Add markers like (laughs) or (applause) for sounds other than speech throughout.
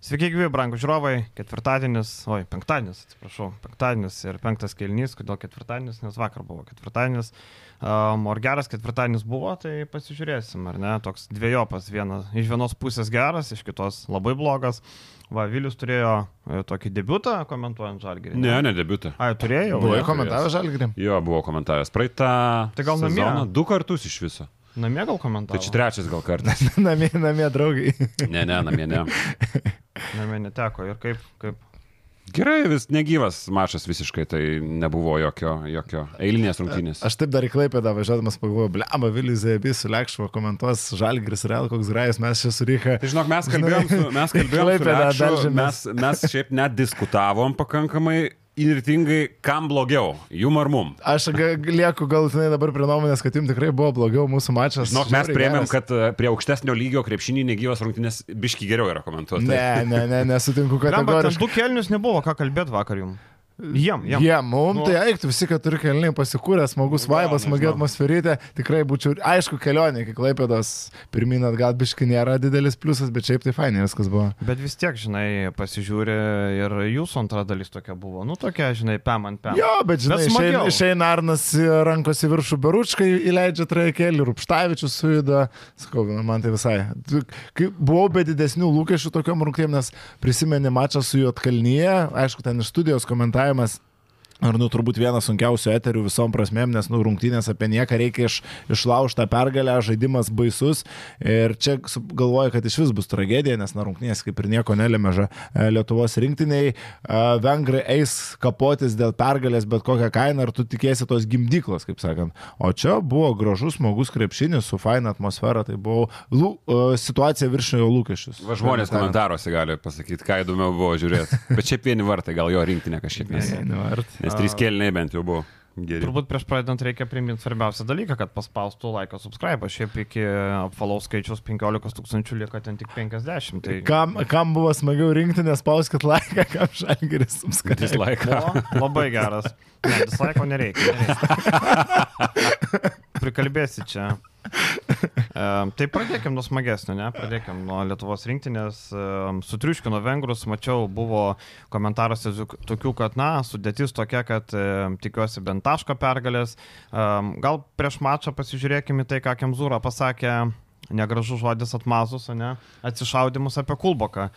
Sveiki, gyvi, brangų žiūrovai. Ketvirtadienis, oi, penktadienis, atsiprašau, penktadienis ir penktas kelnys, kodėl ketvirtadienis, nes vakar buvo ketvirtadienis. Um, ar geras ketvirtadienis buvo, tai pasižiūrėsim, ar ne, toks dviejopas, viena, iš vienos pusės geras, iš kitos labai blogas. Va, Vilius turėjo e, tokį debutą komentuojant žalgerį. Ne, ne debutą. Ai, turėjau. Buvo ne? komentavęs žalgrį. Jo, buvo komentavęs. Praeitą Tai gal namie? du kartus iš viso. Namie gal komentavo? Tai čia trečias gal kartas. (laughs) namie, namie draugai. Ne, ne, namie ne. Namie neteko. Ir kaip, kaip Gerai, vis negyvas mačas visiškai, tai nebuvo jokio, jokio eilinės rungtynės. Aš taip dar į Klaipėdą važiuodamas pagalvojau, blema, Vilis Zebis su Lekšvo komentuos Žalgris Real, koks grajus mes čia suryka. Tai žinok, mes kalbėjom su, mes kalbėjom su Klaipėdą Lekšu, mes, mes šiaip net diskutavom pakankamai įnirtingai, kam blogiau, jum ar mum. Aš lieku galutinai dabar prie nuomonės, kad jums tikrai buvo blogiau mūsų mačas. Žinok, mes priemėm, kad e, prie aukštesnio lygio krepšinį negyvas rungtynės biški geriau yra komentuoti. Ne, ne, ne, nesutinku Lemba, ten kategoriškai. du kelnius nebuvo, ką kalbėti vakar jums. Jiem, jiem. Jie, mum Nu. tai eiktų visi keturi kelniai pasikūrė, smagus Nu, vaibas, smagi atmosferytė, tikrai būčiau, aišku, kelionė iki Klaipėdos pirmin atgal biški nėra didelis pliusas, bet šiaip tai fainai viskas buvo. Bet vis tiek, žinai, pasižiūri ir jūsų antra dalis tokia buvo. Nu, tokia, žinai, pam ant pam. Jo, bet žinai, išeina- išeina Arnas rankos į viršų beručkai, įleidžia trajekėlį, Rupštavičius sujuda, sakau, man tai visai. Kai buvau be didesnių lūkesčių tokiam rungtynėm, nes prisimeni mačą su Jotkalnyje, aišku, ten iš studijos Además, Ar, nu, turbūt vienas sunkiausių eterių visom prasmėm, nes, nu, rungtynės apie nieką reikia iš, išlaužtą pergalę, žaidimas baisus. Ir čia galvoju, kad iš vis bus tragedija, nes, na, rungtynės kaip ir nieko nelėmė e, Lietuvos rinktiniai. E, Vengrai eis kapotis dėl pergalės bet kokią kainą, ar tu tikėsi tos gimdyklos, kaip sakant. O čia buvo gražus, smagus krepšinis su faina atmosfera, tai buvo lū, e, situacija viršėjo lūkesčius. Va žmonės komentaruose gali pasakyti, ką įdomiau buvo žiūrėti. Bet šiaip vieni vartai, gal jo rinktinė kažkiek nes. Nes trys kelniai bent jau buvo. Geri. Turbūt prieš pradedant reikia priminti svarbiausią dalyką, kad paspaustų laiką subscribe. Šiaip iki apvalaus skaičiaus 15 tūkstančių lieka ten tik 50. Tai Kam, kam buvo smagiau rinkti, nespauskit laiką, (laughs) kam šalgeris subskaitai. Dislaiką. labai geras. Ne, dislaiko nereikia. nereikia. (laughs) Prikalbėsi čia. E, tai pradėkime nuo smagesnio, ne? Pradėkime nuo Lietuvos rinktinės. E, sutriuškino vengrus, mačiau, buvo komentaruose tok- tokių, kad, na, sudėtis tokia, kad e, tikiuosi bent taško pergalės. Gal prieš mačą pasižiūrėkime tai, ką Kemzūra pasakė, negražus žodis atmazus, ne? Atsišaudimus apie Kulboką.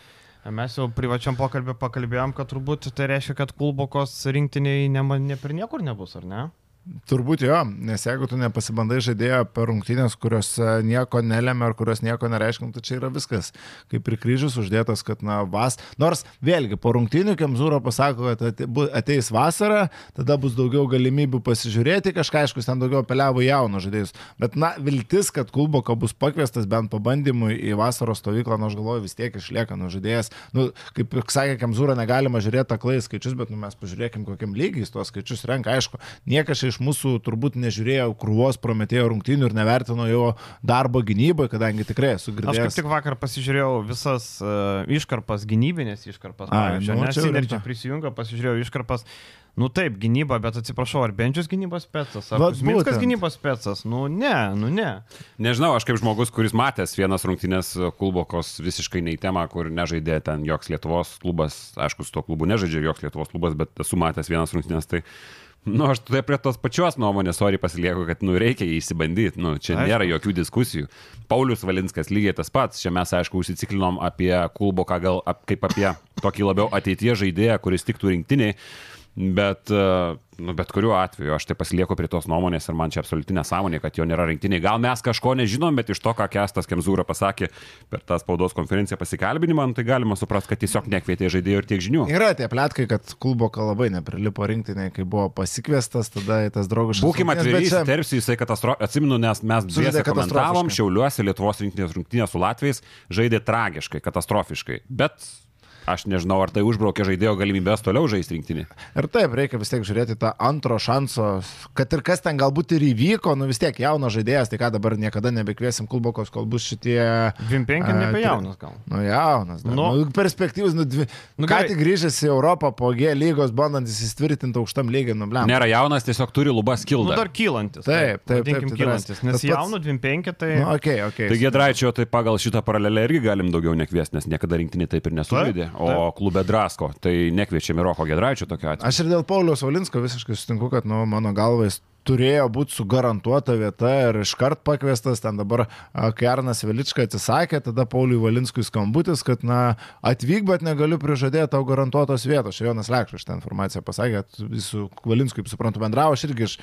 Mes jau privačiam pokalbį pakalbėjom, kad turbūt tai reiškia, kad Kulbokos rinktiniai ne, ne per niekur nebus, ar ne? Turbūt jo, nes jeigu tu nepasibandai žaidėjo per rungtynės, kurios nieko nelėmė ar kurios nieko nereiškia, nu, tai čia yra viskas. Kaip ir kryžius uždėtas, kad na vas. Nors vėlgi po rungtynių Kemzūro pasako, kad ateis vasara, tada bus daugiau galimybių pasižiūrėti kažką, aišku, ten daugiau apeliavo į jaunus žaidėjus. Bet na, viltis, kad Kulboka bus pakviestas bent pabandymui į vasaros stovyklą, nu aš galvoju, vis tiek išlieka nu žaidėjas. Nu, kaip sakė Kemzūra, negalima žiūrėti aklai skaičius, bet nu, mes pažiūrėkim, kokiam lygiai jis tuos skaičius renka. Aišku, niekas čia iš mūsų turbūt nežiūrėjo krūvos prometėjo rungtynių ir nevertino jo darbo gynyboje, kadangi tikrai esu Aš kaip girdėjęs. tik vakar pasižiūrėjau visas uh, iškarpas, gynybinės iškarpas. Pavyzdžiui, nu, nes Sinerčia prisijungia, pasižiūrėjau iškarpas. Nu taip, gynyba, bet atsiprašau, ar Benčius gynybos pecas, ar Minskas gynybos pecas? Nu ne, nu ne. Nežinau, aš kaip žmogus, kuris matęs vienas rungtynės Kulbokos visiškai nei tema, kur nežaidė ten joks Lietuvos klubas, aišku, su tuo klubu nežaidžia joks Lietuvos klubas, bet esu matęs vienas rungtynės, tai Nu, aš tai prie tos pačios nuomonės, sorry, pasilieku, kad, nu, reikia įsibandyti, nu, čia Aišku. nėra jokių diskusijų. Paulius Valinskas lygiai tas pats, čia mes, aišku, užsiciklinom apie Kulboką gal ap, kaip apie tokį labiau ateitie žaidėją, kuris tiktų rinktiniai, bet, e, nu, bet kuriuo atveju aš tai pasilieku prie tos nuomonės ir man čia absoliuti nesąmonė, kad jo nėra rinktiniai. Gal mes kažko nežinom, bet iš to, ką Kestas Kemzūra pasakė per tą spaudos konferenciją pasikalbinimą, nu, tai galima suprasti, kad tiesiog nekvietė žaidėjų ir tiek žinių. Yra tie plėtkai, kad Kulboka labai neprilipo rinktinė, kai buvo pasikviestas, tada tas draugas. Būkime atviri, įsiterpsiu, jisai katastrofa. Atsimenu, nes mes dviese komentavom, katastrofiškai. Šiauliuose Lietuvos rinktinės rungtynės su Latvijais žaidė tragiškai, katastrofiškai. Bet aš nežinau, ar tai užbraukė žaidėjo galimybės toliau žaisti rinktinį. Ir taip, reikia vis tiek žiūrėti tą antro šanso, kad ir kas ten galbūt ir įvyko, nu vis tiek jaunas žaidėjas, tai ką dabar niekada nebekviesim Kulbokos, kol bus šitie... 25 a, nebe jaunas gal. Nu jaunas, dar. Nu. nu, perspektyvus, nu, dvi, Nu, nu, ką tik grįžęs į Europą po G lygos, bandantis įsitvirtinti aukštam lygiai, nu blem. Nėra jaunas, tiesiog turi lubas Nu, kildą. dar kylantis. Taip, taip, taip, vadinkim, tai kylantis. Nes pats- jaunų 25 tai... Nu, okay, okei. Tai Gedraičio tai pagal šitą paralelę irgi galim daugiau nekviesti, nes niekada rinktinį taip ir nesužaidė, Taip, o klube Drasko, tai nekviečiame Roko Gedraičio tokiu atveju. Aš ir dėl Pauliaus Valinsko visiškai sutinku, kad, nu, mano galva, jis turėjo būti sugarantuota vieta ir iškart pakviestas, ten dabar, Arnas Velička atsisakė, tada Pauliui Valinskui skambutis, kad, na, atvyk, bet negaliu prižadėti tau garantuotos vietos. Čia Jonas Lekšas šitą informaciją pasakė, jis su Valinskui, kaip suprantu, bendravo, aš irgi iš,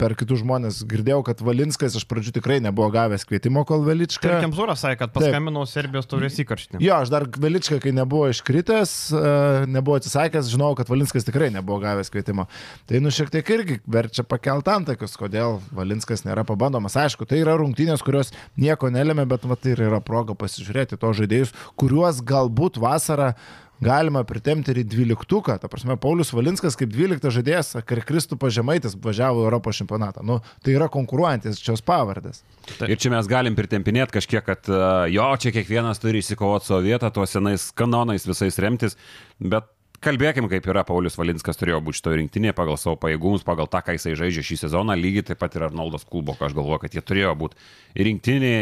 per kitus žmonės girdėjau, kad Valinskas iš pradžių tikrai nebuvo gavęs kvietimo, kol Velička. Tarkim, Zūras sakė, kad paskambinau Serbijos taurės įkarštį. Jo, aš dar Veličką, kai nebuvo iškritęs, e, nebuvo atsisakęs, žinau, kad Valinskas tikrai nebuvo gavęs kvietimo. Tai nu šiek tiek irgi verčia pakelti antakius, kodėl Valinskas nėra pabandomas. Aišku, tai yra rungtynės, kurios nieko nelėmė, bet va, tai ir yra proga pasižiūrėti to žaidėjus, kuriuos galbūt vasarą galima pritemti ir į dvyliktuką. Ta prasme, Paulius Valinskas kaip dvyliktas žaidėjas, ar Kristupas Žemaitis važiavo į Europos čempionatą. Nu, tai yra konkuruojantis šios pavardės. Ir čia mes galim pritempinėti kažkiek, kad e, jo, čia kiekvienas turi įsikovoti savo vietą, tuos senais kanonais visais remtis, bet kalbėkim, kaip yra Paulius Valinskas turėjo būti šitoje rinktinėje pagal savo pajėgumus, pagal tą, ką jisai žaidžia šį sezoną, lygiai taip pat ir Arnoldas Kulboko, aš galvoju, kad jie turėjo būti rinktinė.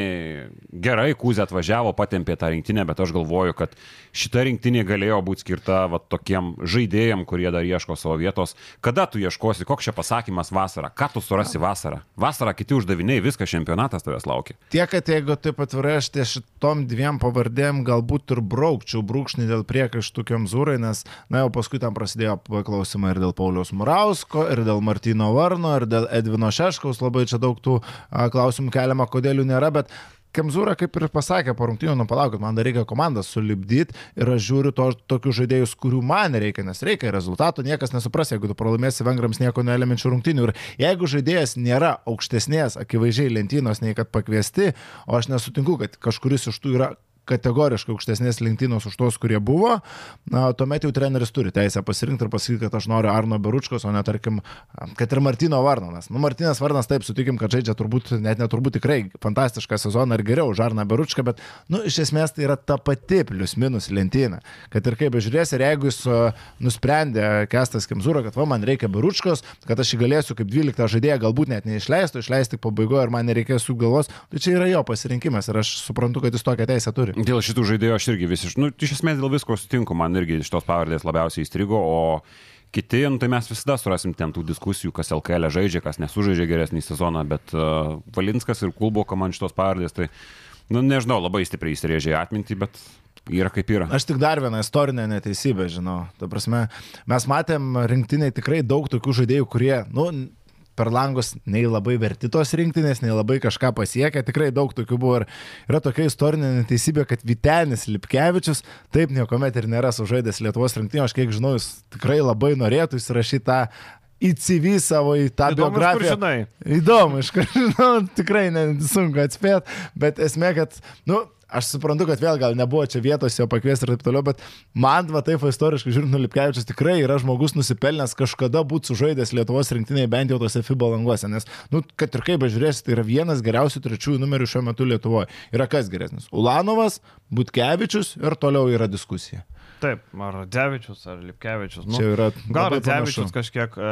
Gerai, Kūzė atvažiavo, patempė tą rinktinę, bet aš galvoju, kad šita rinktinė galėjo būti skirta va, tokiem žaidėjim, kurie dar ieško savo vietos. Kada tu ieškosi, koks čia pasakymas vasarą, ką tu surasi vasarą? Vasarą kiti uždaviniai, viskas čempionatas tavęs laukia. Tiek, kad jeigu taip atvirai, aš ties šitom dviem pavardėm galbūt ir braukčiau brūkšnį dėl priekaištų Kemzūrai, nes, na jau paskui tam prasidėjo klausimai ir dėl Pauliaus Murausko, ir dėl Martino Varno, ir dėl Edvino Šeškaus, labai čia daug tų klausimų keliama, kodėl jų nėra, bet Kemzūra kaip ir pasakė po rungtynių, nu palaukit, man dar reikia komandą sulibdyti ir aš žiūriu to, tokius žaidėjus, kurių man reikia, nes reikia rezultatų, niekas nesupras, jeigu tu pralaimėsi vengrams nieko neelemenčių rungtynių. Ir jeigu žaidėjas nėra aukštesnės, akivaizdžiai lentynos, nei kad pakviesti, o aš nesutinku, kad kažkuris iš tų yra kategoriškai aukštesnės lentynos už tos, kurie buvo, na, tuomet jau treneris turi teisę pasirinkti ir pasakyti, kad aš noriu Arno Beručkos, o ne tarkim, kad ir Martino Varnanas. Nu, Martinas Varnas taip sutikim, kad žaidžia turbūt, net neturbūt tikrai fantastišką sezoną ir geriau už Arną Beručką, bet, nu, iš esmės tai yra ta pati plius minus lentyna. Kad ir kaip bežiūrės, ir jeigu jis nusprendė Kestas Kemzūra, kad va, man reikia Beručkos, kad aš jį galėsiu kaip 12 žaidėją galbūt net neišleisti, išleisti pabaigoje ir man nereikės jų galvos, tai čia yra jo pasirinkimas ir aš suprantu, kad jis tokią teisę turi. Dėl šitų žaidėjų aš irgi visiškai, nu, iš esmės dėl visko sutinku, man irgi šitos pavardės labiausiai įstrigo, o kiti, nu, tai mes visada surasim ten tų diskusijų, kas LKL žaidžia, kas nesužaidžia geresnį sezoną, bet uh, Valinskas ir Kulboka man šitos pavardės, tai, nu, nežinau, labai stipriai įsirėžė atmintį, bet yra kaip yra. Aš tik dar vieną istorinę neteisybę žinau. Ta prasme, mes matėm rinktiniai tikrai daug tokių žaidėjų, kurie, nu, per langus nei labai verti tos rinktinės, nei labai kažką pasiekia. Tikrai daug tokių buvo. Ir yra tokia istorinė neteisybė, kad Vitenis Lipkevičius taip niekuomet ir nėra sužaidęs Lietuvos rinktinio. Aš kiek žinau, jis tikrai labai norėtų įsirašyti tą į CV savo, į tą Įdomu, iš kur biografiją. Įdomu, iš kur žinau, tikrai ne, sunku atspėti, bet esmė, kad, nu, aš suprantu, kad vėl gal nebuvo čia vietos jo pakviesti ir taip toliau, bet man, va taip istoriškai žiūrint, Nulipkevičius tikrai yra žmogus nusipelnęs kažkada būti sužaidęs Lietuvos rinktinėje bent jau tose FIBA languose, nes, nu, kad ir kaip bežiūrėsi, tai yra vienas geriausių trečiųjų numerių šiuo metu Lietuvoje. Yra kas geresnis? Ulanovas, Butkevičius ir toliau yra diskusija. Taip, ar Radzevičius, ar Lipkevičius. Nu, Čia yra Gal panašu. kažkiek. e,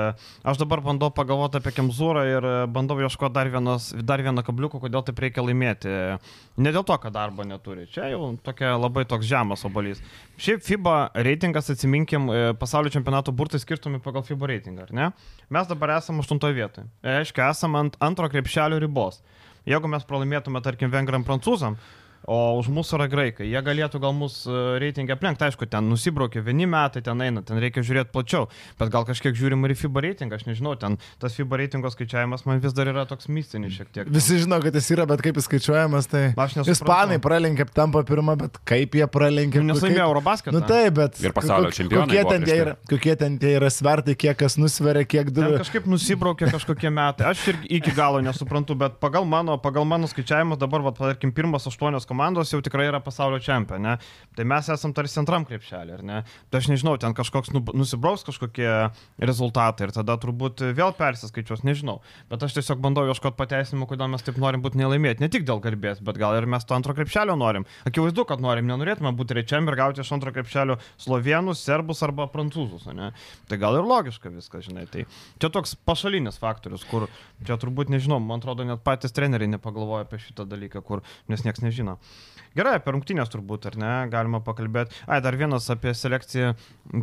Aš dabar bandau pagalvoti apie Kemzūrą ir e, bandau ieškoti dar, vienos, dar vieną kabliuką, kodėl taip reikia laimėti. Ne dėl to, kad darbo neturi. Čia jau tokia labai toks žemas obolys. Šiaip FIBA reitingas, atsiminkim, e, pasaulio čempionato burtai skirstomi pagal FIBA reitingą, ar ne? Mes dabar esame 8 vietoje. Aiškiai, esame ant antro krepšelio ribos. Jeigu mes pralaimėtume, tarkim, vengram prancūzam, O už mūsų yra graikai. Jie galėtų gal mūsų reitingą aplenkti. Aišku, ten nusibraukė vieni metai, ten eina, ten reikia žiūrėti plačiau. Bet gal kažkiek žiūrim ir į FIBA reitingą, aš nežinau, ten tas FIBA reitingo skaičiavimas man vis dar yra toks mistinis šiek tiek. Visi žino, kad jis yra, bet kaip jis skaičiuojamas, tai... Aš nesuprantu. Ispanai pralenkė, tampa pirmą, bet kaip jie pralenkė. Nes kokie- laimėjo Eurobasketą. Nu taip, bet. Ir pasaulio čempionai Kokie ten, tie tai. yra, kokie ten tie yra svertai, kiek kas nusveria, kiek du. Ten kažkaip nusibraukė kažkokie metai. Aš irgi iki galo nesuprantu, bet pagal mano, pagal mano skaičiavimus dabar, va, tarkim, pirmas aštuonios komandos jau tikrai yra pasaulio čempionė. Tai mes esam tarsi antram krepšelį, ar ne? Tai aš nežinau, ten kažkoks nu- nusibraus kažkokie rezultatai ir tada turbūt vėl persiskaičiuos, nežinau. Bet aš tiesiog bandau ieškoti pateisinimų, kodėl mes taip norim būti nelaimėti. Ne tik dėl garbės, bet gal ir mes to antro krepšelio norim. Akivaizdu, kad norim, nenorėtume būti trečiam ir gauti iš antro krepšelio slovenus, serbus arba prancūzus, ne? Tai gal ir logiška viskas, žinai. Tai čia toks pašalinis faktorius, kur čia turbūt nežinau, man atrodo, net patys treneriai nepagalvoja apie šitą dalyką, kur nes niekas nežino. Gerai, apie rungtynės turbūt, ar ne, galima pakalbėti. Ai, dar vienas apie selekciją.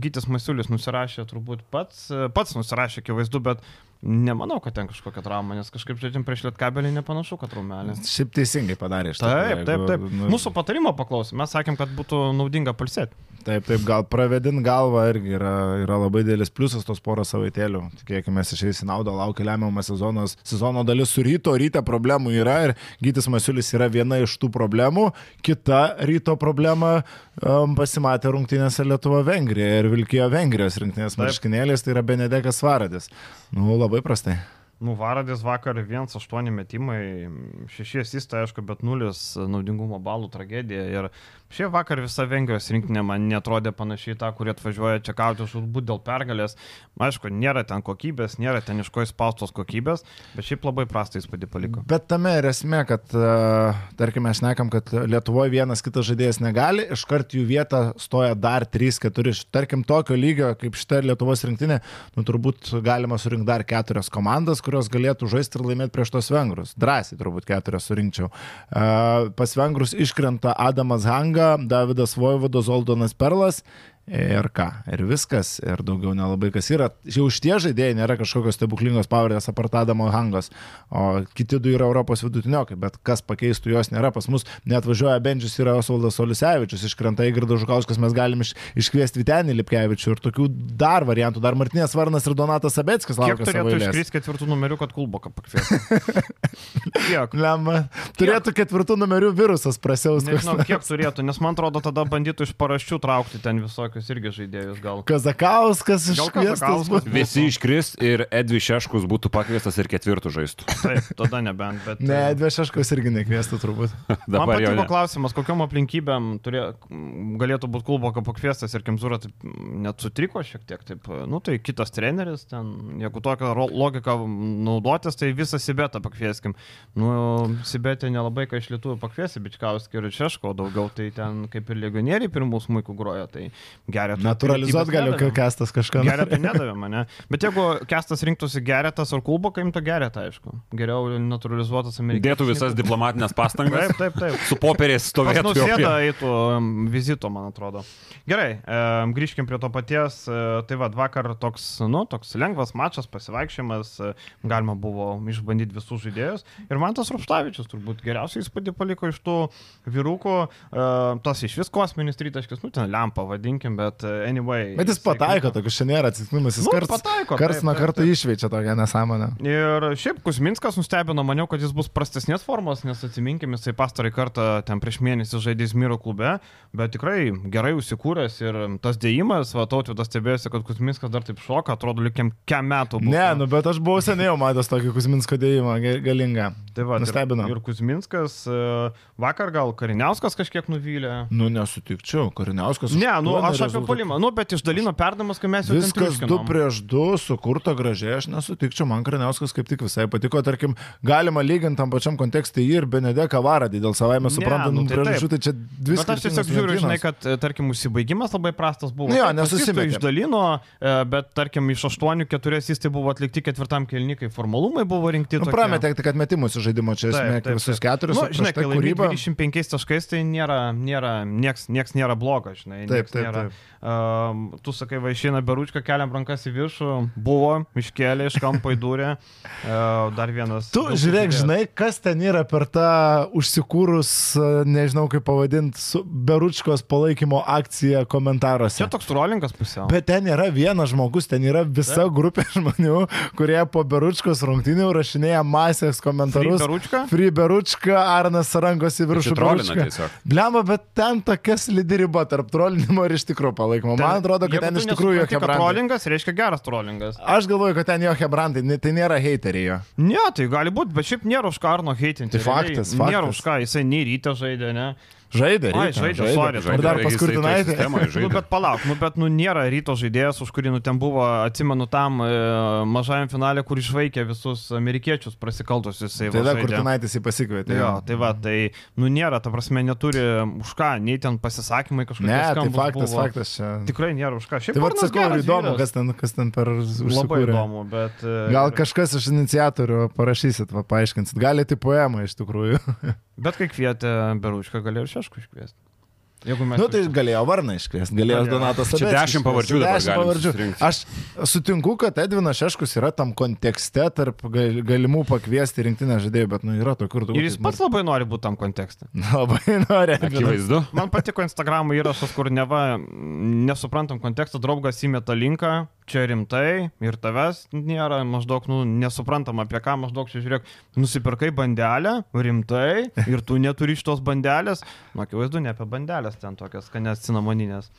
Gytis Masiulis nusirašė turbūt pats, pats nusirašė, akivaizdu, bet nemanau, kad ten kažkokia trauma, nes kažkaip žaidžiam prieš lietkabelį nepanašu, kad traumelė. Šiaip teisingai padarė iš Taip, taip, taip. Mūsų patarimo paklausė, mes sakėm, kad būtų naudinga palsėti. Taip, taip, gal pravedint galvą irgi yra, yra labai didelis pliusas tos porą savaitėlių. Tikėkime, išeis į naudą, laukia lemiamas sezonas. Sezono dalis su ryto, ryte problemų yra ir Gytis Masiulis yra viena iš tų problemų. Kita ryto problema um, pasimatė rungtynėse Lietuva-Vengrija ir Vilkijo Vengrijos rinktinės marškinėlės, tai yra Benedekas Varadis. Nu, labai prastai. Nu, Varadis vakar 1-8 metimai, 6 asistai, aišku, bet 0 naudingumo balų tragedija. Ir šiaip vakar visa Vengrijos rinktinė man netrodė panašiai tą, kurie atvažiuoja čia kauti žudbūt dėl pergalės. Aišku, nėra ten kokybės, nėra ten iš ko įspaustos kokybės, bet šiaip labai prastai įspūdį paliko. Bet tame ir esmė, kad, uh, tarkime, aš nekam, kad Lietuvoje vienas kitas žaidėjas negali, iškart jų vietą stoja dar 3-4. Tarkim, tokio lygio kaip šita Lietuvos rinktinė, nu turbūt galima surinkti dar keturias komandas, kurios galėtų žaisti ir laimėti prieš tos vengrus. Drąsiai turbūt keturias surinkčiau. Pas vengrus iškrenta Adamas Hanga, Davidas Vojvodas, Oldonas Perlas. Ir ką, ir viskas, ir daugiau nelabai kas yra. Jau šitie žaidėjai nėra kažkokios stebuklingos pavardės apartadamo hangos, o kiti du yra Europos vidutiniokai, bet kas pakeistų jos nėra. Pas mus net važiuoja Bendžius yra Osvaldas Olisevičius, iškrenta Įgirdas Žukauskas, mes galim iš, iškviesti Vitenį Lipkevičių ir tokių dar variantų, dar Martinės Varnas ir Donatas Sabetskis Kiek laukia savo turėtų iškristi ketvirtų numerių, kad kulboką pakviestų? (laughs) Kiek? Lemma. Turėtų ketvirtų numerių virusas prasiausti. Nežinau, kiek turėtų, nes man atrodo, tada bandytų iš paraščių traukti ten visokius irgi žaidėjus gal. Kazakauskas iškviestas. Visi iškris ir Edvi Šeškus būtų pakviestas ir ketvirtų žaistų. Taip, tada nebent, bet... Ne, Dvešeškos irgi nekviestų turbūt. (laughs) Man patiko klausimas, kokiam aplinkybėm turė, galėtų būti klubo pakviestas ir Kemzūra taip, net sutriko šiek tiek. Taip, nu tai kitas treneris, ten, jeigu tokią logiką naudotis, tai visą Sibetą pakvieskim. Nu, Sibetė nelabai ką iš lietuvių pakviesi, Bičkauskį ir Češko, daugiau tai ten kaip ir legionieriai pirmų smūkų groja, tai geria. Naturalizuot galiu, kai kestas kažką. Geria tai nedavė mane. Bet jeigu kestas rinktųsi geretas ar klubo, kaip to geretą, aišku. Geriau naturalizuotas amerikietis. Dėtų visas diplomatinės pastangas. Taip, taip, taip. Su popieriais stovėtų. prie- eitų em, vizito, man atrodo. Gerai, e, grįžkim prie to paties. E, tai va, vakar toks, nu, toks lengvas mačas, pasivaikščiojimas, e, galima buvo išbandyti visus žaidėjus. Ir man tas Rupštavičius turbūt geriausiai įspūdį paliko iš tų vyrukų. E, tas iš vis kosminis tritaškis, nu, ten lempa vadinkim, bet e, anyway. Bet jis pataiko, tokius šiandien nėra atsitiktinumas, jis Nu, karts, pataiko, karts nuo karto išveičia tokią nesąmonę. Ir šiaip Kuzminskas nustebino, maniau, kad jis bus prastesnės formos, nes atsiminkim, jisai pastarąjį kartą ten prieš mėnesį žaidė Zmiro klube, bet tikrai gerai užsikūręs ir tas dėjimas, va, tautvydas stebėjosi, kad Kuzminskas dar taip šoka, atrodo, likiam kem metų. buvo. Ne, nu bet aš buvau seniai jau matęs tokį Kuzminsko dėjimą galingą. tai va, nustebino. Ir, ir Kuzminskas e, vakar gal Kariniauskas kažkiek nuvylė. Nu nesutikčiau, Kariniauskas. Ne, nu aštuoni aš apie polimą, nu bet išdalino perdamas, kai mes jau Viskas triuškinom. 2 prieš 2, sukurta gražiai, aš nesutikčiau, man Kariniauskas kaip tik visai patiko, tarkim, galima lyginti tam pačiam kontekste jį ir Benedeką Varadį, dėl savai mes Ne, suprantam, nu nu, tai priežasčių, tai čia dvi Bet aš tiesiog žiūriu, žinai, kad, tarkim, užsibaigimas labai prastas buvo. Nu jo, Taip, asistų nesusimetė. Išdalino, e, bet, tarkim, iš aštuonių keturi asistai buvo atlikti ketvirtam kelnikai, formalumai buvo rinkti. Nu, prametė tik atmetimus iš žaidimo, čia esmė, visus keturis, Nu, žinai, tai kai laimi kūryba. 25 taškais, tai nėra, nėra, nieks, nieks nėra blogo, žinai. Taip, taip, nėra, taip. Um, tu sakai, va išeina beručką, keliam rankas į viršų, buvo, iškėlė iš kampo į durę. Uh, dar vienas. Tu žiūrėk, žinai, kas ten yra per tą užsikūrus, nežinau kaip pavadinti, Beručkos palaikymo akciją komentaruose. Čia toks trolingas pusiau. Bet ten yra vienas žmogus, ten yra visa grupė (laughs) žmonių, kurie po Beručkos rungtynių rašinėja masės komentarus. Free Beručka? Free Beručka, Arnas rankos į viršų. Trolina Beručka. tiesiog. Blemba, bet ten tokia slidi riba tarp trolinimo ir iš tikrųjų tikro palaikymo. Man atrodo, kad ten iš tikrųjų jo nesupranti, kad hebrantai. Trollingas reiškia geras trollingas. Aš galvoju, kad ten jo hebrantai, ne- tai nėra heiteriai jo. Ne, tai gali būti, bet šiaip nėra už ką Arno heitinti. Tai faktas, realiai. Nėra faktas. už ką, jisai nei ryte žaidė, ne. Žaidė, Ai, žaidė, dar Žaidė, pas jisai toj Kurtinaitį. sistemoje Nu, žaidė. bet palauk, nu, bet nu, nėra ryto žaidėjas, už kurį nu, ten buvo, atsimenu, tam e, mažajam finale, kur išvaikė visus amerikiečius prasikaltusius. va Tada žaidė. Kurtinaitis jį pasikvietė. Jo, tai va, tai, nu nėra, ta prasme, neturi už ką, nei ten pasisakymai kažkokie. Ne, tai faktas, buvo. faktas čia. Tikrai nėra už ką. Šiaip Tai Arnas sakau, įdomu, kas ten, kas ten per Labai užsikūrė. įdomu, bet... e, Gal kažkas iš iniciatorių parašysit, va, paaiškinsit. Galite poemą iš tikrųjų. (laughs) Bet kai kvietė Berušką, galėjo ir Šeškų iškviesti. Jeigu mes... Nu, tai galėjo Varną iškviesti, galėjo. Donatas Čia Sabeckis dešimt iškviesti. pavardžių dabar Dešimt galim pavardžių. susirinkti. Aš sutinku, kad Edvinas Šeškus yra tam kontekste tarp gal- galimų pakviesti rinktinę žaidėjų, bet nu, yra tokių ir tokių. Ir jis pats labai nori būti tam kontekste. (laughs) Labai nori. Akivaizdu. Man patiko Instagram įrašas, kur neva nesuprantam kontekstą, draugas įmeta linką, čia rimtai ir tavęs nėra, maždaug, nu, nesuprantam apie ką, maždaug čia žiūrėk, nusipirkai bandelę, rimtai, ir tu neturi iš tos bandelės, nu, akivaizdu, ne apie bandelės ten tokias, skanės cinamoninės.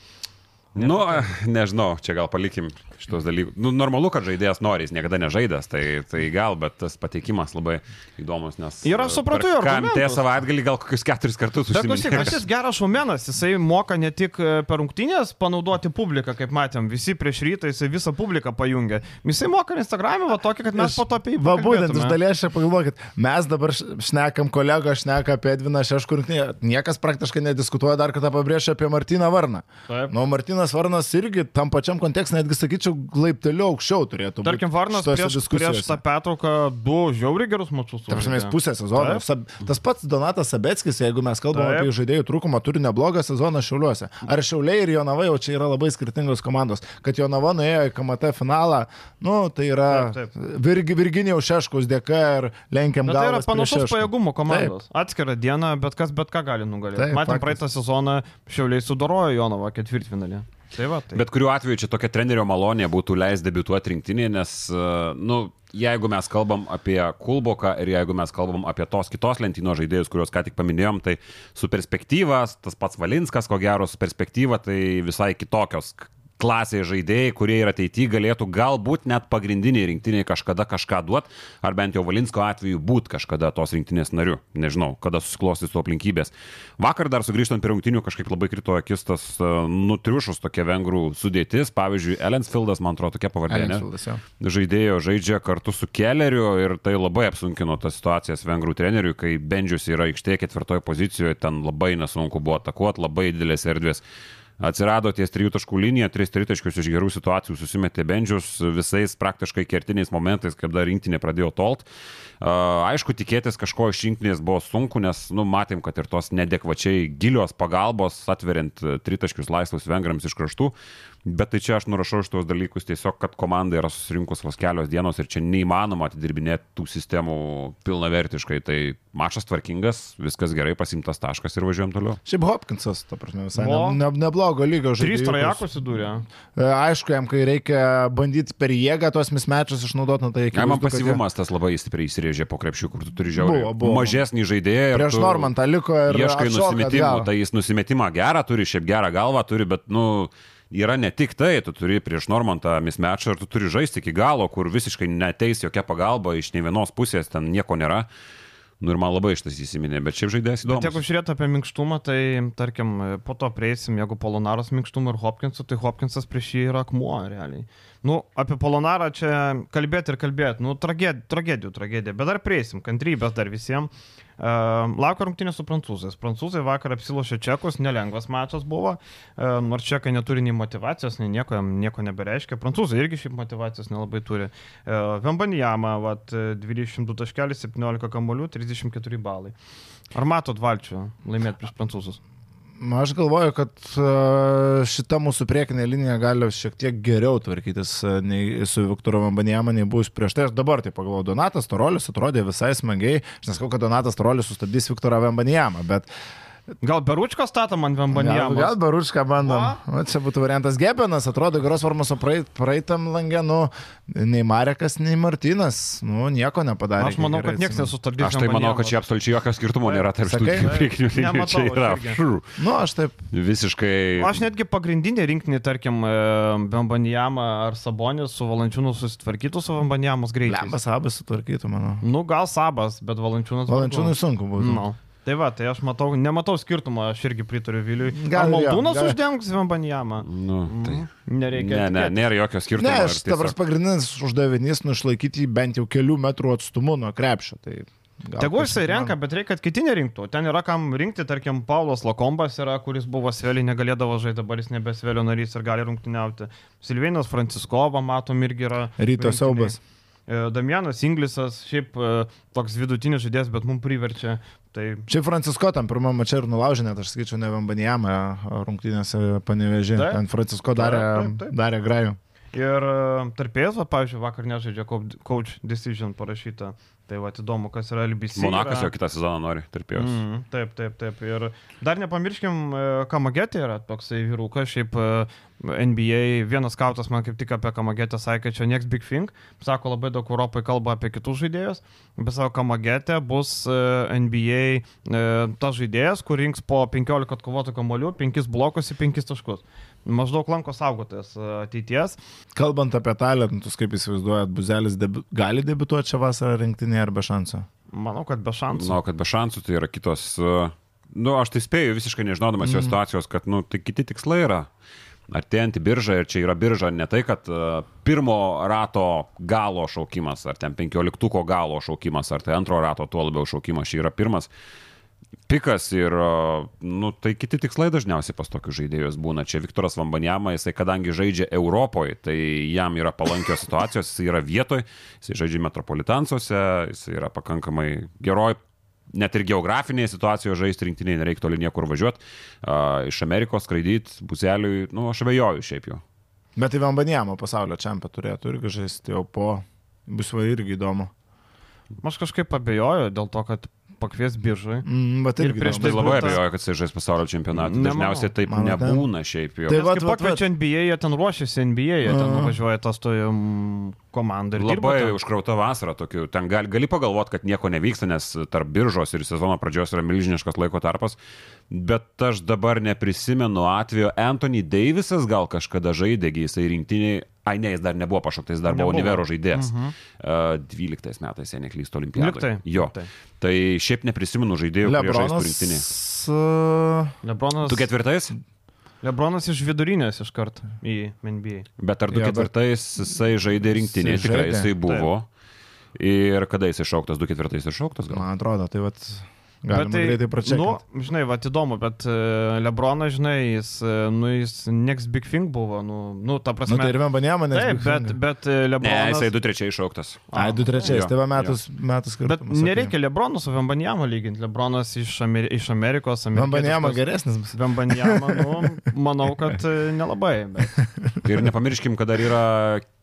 Nu, nežinau, čia gal palikim šitos dalykus. Nu, normalu, kad žaidėjas nori, jis niekada nežaidęs, tai, tai gal, bet tas pateikimas labai įdomus, nes... Ir aš suprantu jo Kam tie argumentus. savaitgalį gal kokius keturis kartus Bet klausyk, aš jis geras šumenas, jisai moka ne tik e, per rungtynės panaudoti publiką, kaip matėm, visi prieš rytą jisai visą publiką pajungia. Jisai moka Instagram'e, va tokį, kad mes po to apie jį Va būtent iš dalies čia pagalvokit, mes dabar šnekam, kolega šneka apie Edviną Šeškur, niekas praktiškai nediskutuoja dar kartą pabrėžti apie Martyną Varną. Taip. Nu, Martynas Varnas irgi tam pačiam kontekste, netgi sakyčiau, laipteliu aukščiau turėtų būti. Tarkim, Varnas prieš, prieš tą petrauką du žiauriai gerus mačius. Ta prasme, jis sužaidė. pusę sezono. Taip. Tas pats Donatas Sabeckis, jeigu mes kalbame Taip. apie žaidėjų trūkumą, turi neblogą sezoną Šiauliuose. Ar Šiauliai ir Jonava jau čia yra labai skirtingos komandos. Kad Jonava nuėjo į KMT finalą, nu, tai yra Taip, Virgi, Virginijaus Šeškus dėka ir lenkiam Bet tai yra panašus pajėgumo komandos. Atskira diena, bet kas bet ką gali nugalėti. Taip, Matėm praeitą sezoną, Šiauliai sudorojo Jonavą ketvirtfinalį. Tai va, tai. Bet kuriuo atveju čia tokia trenerio malonė būtų leis debituoti rinktinėje, nes, e, nu, jeigu mes kalbam apie Kulboką ir jeigu mes kalbam apie tos kitos lentyno žaidėjus, kuriuos ką tik paminėjom, tai su perspektyvas, tas pats Valinskas, ko gero, su perspektyva, tai visai kitokios klasėje žaidėjai, kurie ir ateityje galėtų galbūt net pagrindiniai rinktiniai kažkada kažką duot, ar bent jau Valinsko atveju būt kažkada tos rinktinės nariu. Nežinau, kada susiklostys su aplinkybės. Vakar dar sugrįžtant prie rungtinių kažkaip labai krito akis tas uh, nutriušus tokia vengrų sudėtis. Pavyzdžiui, Ellensfieldas, man atrodo, tokia pavardė. žaidėjo žaidžia kartu su Kelleriu ir tai labai apsunkino tas situacijas vengrų treneriui, kai Bendžius yra aikštėje ketvirtoje pozicijoje, ten labai nesunku buvo atakuoti, labai didelės erdvės. Atsirado ties trijų taškų linija, tris tritaškius iš gerų situacijų susimetė Bendžius visais praktiškai kertiniais momentais, kada rinktinė pradėjo tolt. Aišku, tikėtis kažko iš rinktinės buvo sunku, nes, nu, matėm, kad ir tos nedekvačiai gilios pagalbos, atveriant tritaškius laisvus vengrams iš kraštų, Bet tai čia aš nurašau iš tuos dalykus tiesiog, kad komanda yra susirinkus vos kelios dienos ir čia neįmanoma atidirbinėti tų sistemų pilnavertiškai. Tai mačas tvarkingas, viskas gerai, pasimtas taškas ir važiuojam toliau. Šiaip Hopkinsas, ta prasme, visai ne, ne, neblogo lygio žaidėjas. Trys trajakos įdūrė. Aišku, jam, kai reikia bandyti per jėgą tuos mismečius išnaudoti, nu, tai Ja, man pasyvumas tas labai stipriai įsirėžė po krepšių, kur tu turi žiauriai Buvo, buvo. mažesnį žaidėją. Prieš Normantą liko ir Ieškai nusimetimų, tai jis nusimetimą gerą turi, šiaip gerą galvą turi, bet, nu, yra ne tik tai, tu turi prieš Normantą mismečą ir tu turi žaisti iki galo, kur visiškai neteis jokia pagalba iš ne vienos pusės, ten nieko nėra. Nu ir man labai šitas įsiminė, bet šiaip žaidėjas Bet jeigu žiūrėt apie minkštumą, tai tarkim, po to prieisim, jeigu Polonaras minkštumą ir Hopkinsų, tai Hopkinsas prieš jį yra akmuo realiai. Nu, apie Polonarą čia kalbėti ir kalbėti, nu, tragedijų, tragedijų, tragedija, bet dar prieisim, kantrybės dar visiems. Uh, laukia rungtynė su prancūzais. Prancūzai vakar apsilošė čekus, nelengvas mačas buvo, uh, nors čekai neturi nei motivacijos, nei nieko, nieko nebereiškia. Prancūzai irgi šiaip motivacijos nelabai turi. Vembanijama, vat, 22 taškelį, 17 kamolių, 34 balai. Ar matot valčių laimėti prieš prancūzus? Aš galvoju, kad e, šita mūsų priekinė linija gali šiek tiek geriau tvarkytis e, nei su Viktoru Vambanijama, nei bus prieš tai. Aš dabar tai pagalvoju, Donatas Tarolis atrodė visai smagiai. Aš nesakau, kad Donatas Tarolis sustabdys Viktorą Vambanijamą, bet Gal beručką statom ant Gal, Vembanijamos? gal barušką bandom. O? O, čia būtų variantas Gebenas, atrodo geros formos, o praeit, praeitam langė, nu, nei Marekas, nei Martinas, nu, nieko nepadarė. Aš manau, kiek kad gerai niekas nesustabdys. Aš tai manau, kad čia absoliučiai jokio skirtumo nėra tarp Sakai? dviejų priekinių. Nematau Čia yra šrų. Nu, aš taip. visiškai. Aš netgi pagrindinį rinkinį, tarkim, Bembanijamą ar Sabonis su Valančiūnu susitvarkytų su Bembanijamos greitai. Lembas abas sutvarkytų, manau. Nu, gal Sabas, bet Valančiūnas. Valančiūnui sunku būtų. Nu. Tai va, tai aš matau, nematau skirtumo, aš irgi pritariu Viliui. Gal Maldūnas gal. uždengs Vembanijamą? Nu, tai. Nereikia. Ne, ne, nėra jokio skirtumo. Ne, aš tiesiog- dabar pagrindinis uždavinys nu išlaikyti jį bent jau kelių metrų atstumu nuo krepšio. Tai Tegu jisai renka, bet reikia, kad kiti nerinktų. Ten yra kam rinkti, tarkim, Paulas Lakombas yra, kuris buvo Svelį, negalėdavo žaisti, dabar jis nebe Svelio narys ir gali rungtyniauti. Silvinas Franciskova, matom, irgi yra. Ryto siaubas. E, Damianas Inglisas, šiaip e, toks vidutinis žaidėjas, bet mums priverčia. Tai Šiaip Francisko tam pirmam mačiai ir nulaužė, net aš skaičiau, ne Vambanijamą rungtynėse panevežė. Ten Francisko darė, Taip, taip, darė grajų. Ir tarpėjas, va, pavyzdžiui, vakar nežaidžia co- coach decision parašyta. Tai va, įdomu, kas yra LBC. Monakas yra. jau kitą sezoną nori, tarpėjus. Mm. Mm, taip, taip, taip. Ir dar nepamirškim, e, Kamagetė yra toksai vyrukas, šiaip e, NBA, vienas kautas man kaip tik apie Kamagetę sakė, čia nieks big thing, sako labai daug Europoje kalba apie kitus žaidėjus, bet savo Kamagetė bus e, NBA e, tas žaidėjas, kur rinks po 15 atkovotų kamolių, 5 blokus į 5 taškus. Maždaug lanko saugotojas e, ateities. Kalbant apie talentus, kaip įsivaizduojat, Buzelis debi gali debituoti šią vasarą rinktinėje ar be šansų? Manau, kad be šansų. Žinau, kad be šansų tai yra kitos. uh, Nu, aš tai spėju visiškai nežinodamas mm. jo situacijos, kad, nu, tai kiti tikslai yra. Artėjantį biržą ir čia yra birža ne tai, kad uh, pirmo rato galo šaukimas, ar ten penkioliktuko galo šaukimas, ar tai antro rato tuo labiau šaukimas, čia yra pirmas pikas ir, uh, nu, tai kiti tikslai dažniausiai pas tokius žaidėjus būna. Čia Viktoras Vambanjama, jisai kadangi žaidžia Europoje, tai jam yra palankios situacijos, jisai yra vietoje, jisai žaidžia metropolitansuose, jisai yra pakankamai geroj net ir geografinėje situacijoje žaisti rinktiniai, nereikia toli niekur važiuoti, iš Amerikos skraidyti, buzeliui, nu, aš abejoju šiaip jau. Bet į Vambanijamo pasaulio čempą turėtų irgi žaisti jau po. Bus va irgi įdomu. Aš kažkaip abejoju dėl to, kad pakvies biržai. Mm, bet Ir prieš. Tai labai abejoju, kad jis žais pasaulio čempionatą. Dažniausiai taip ne? nebūna šiaip jau. Tai Tai vat, pakviečia NBA, jie ten ruošiasi NBA, jie ten nuvažiuoja tas ir dirba Labai užkrauta vasara tokių. Ten gali, gali pagalvoti, kad nieko nevyksta, nes tarp biržos ir sezono pradžios yra milžiniškas laiko tarpas. Bet aš dabar neprisimenu atvejo. Anthony Davisas gal kažkada žaidė, jisai rinktiniai. Ai, ne, jis dar nebuvo pašauktas, jis dar buvo Nebuvo. Univero žaidėjas. Mhm. Uh, 12 metais, jei neklystu, olimpiadoje. Jo. Liktai. Tai šiaip neprisimenu žaidėjų, kurie žaistų rinktiniai. Lebronas. Lebronas, Tu ketvirtais? Lebronas iš vidurinės iš karto į NBA. Bet ar du bet- ketvirtais jisai žaidė Jisai tikrai žaidė. jisai buvo. Ir kada jis iššauktas, du ketvirtais iššauktas gal? Man atrodo, tai vat. Galima Bet tai, greitai pračiakti. Nu, žinai, va, įdomu, bet uh, Lebronas, žinai, jis, uh, nu, jis next big thing buvo, nu, nu ta prasme. Nu, tai ir Vambanijamo, nes... Taip, bet, bet uh, Ne, Lebronas. jisai du trečiai iššauktas. Ai, du trečiais, Jo, tai va metus, metus Bet skirtumas. okei. nereikia Lebrono su Vembanjama lyginti. Lebronas iš, Amer iš Amerikos. Amerikietiškos- geresnis bus. Vembanjama, nu, manau, kad e, nelabai. Bet... (laughs) Ir nepamirškim, kad dar yra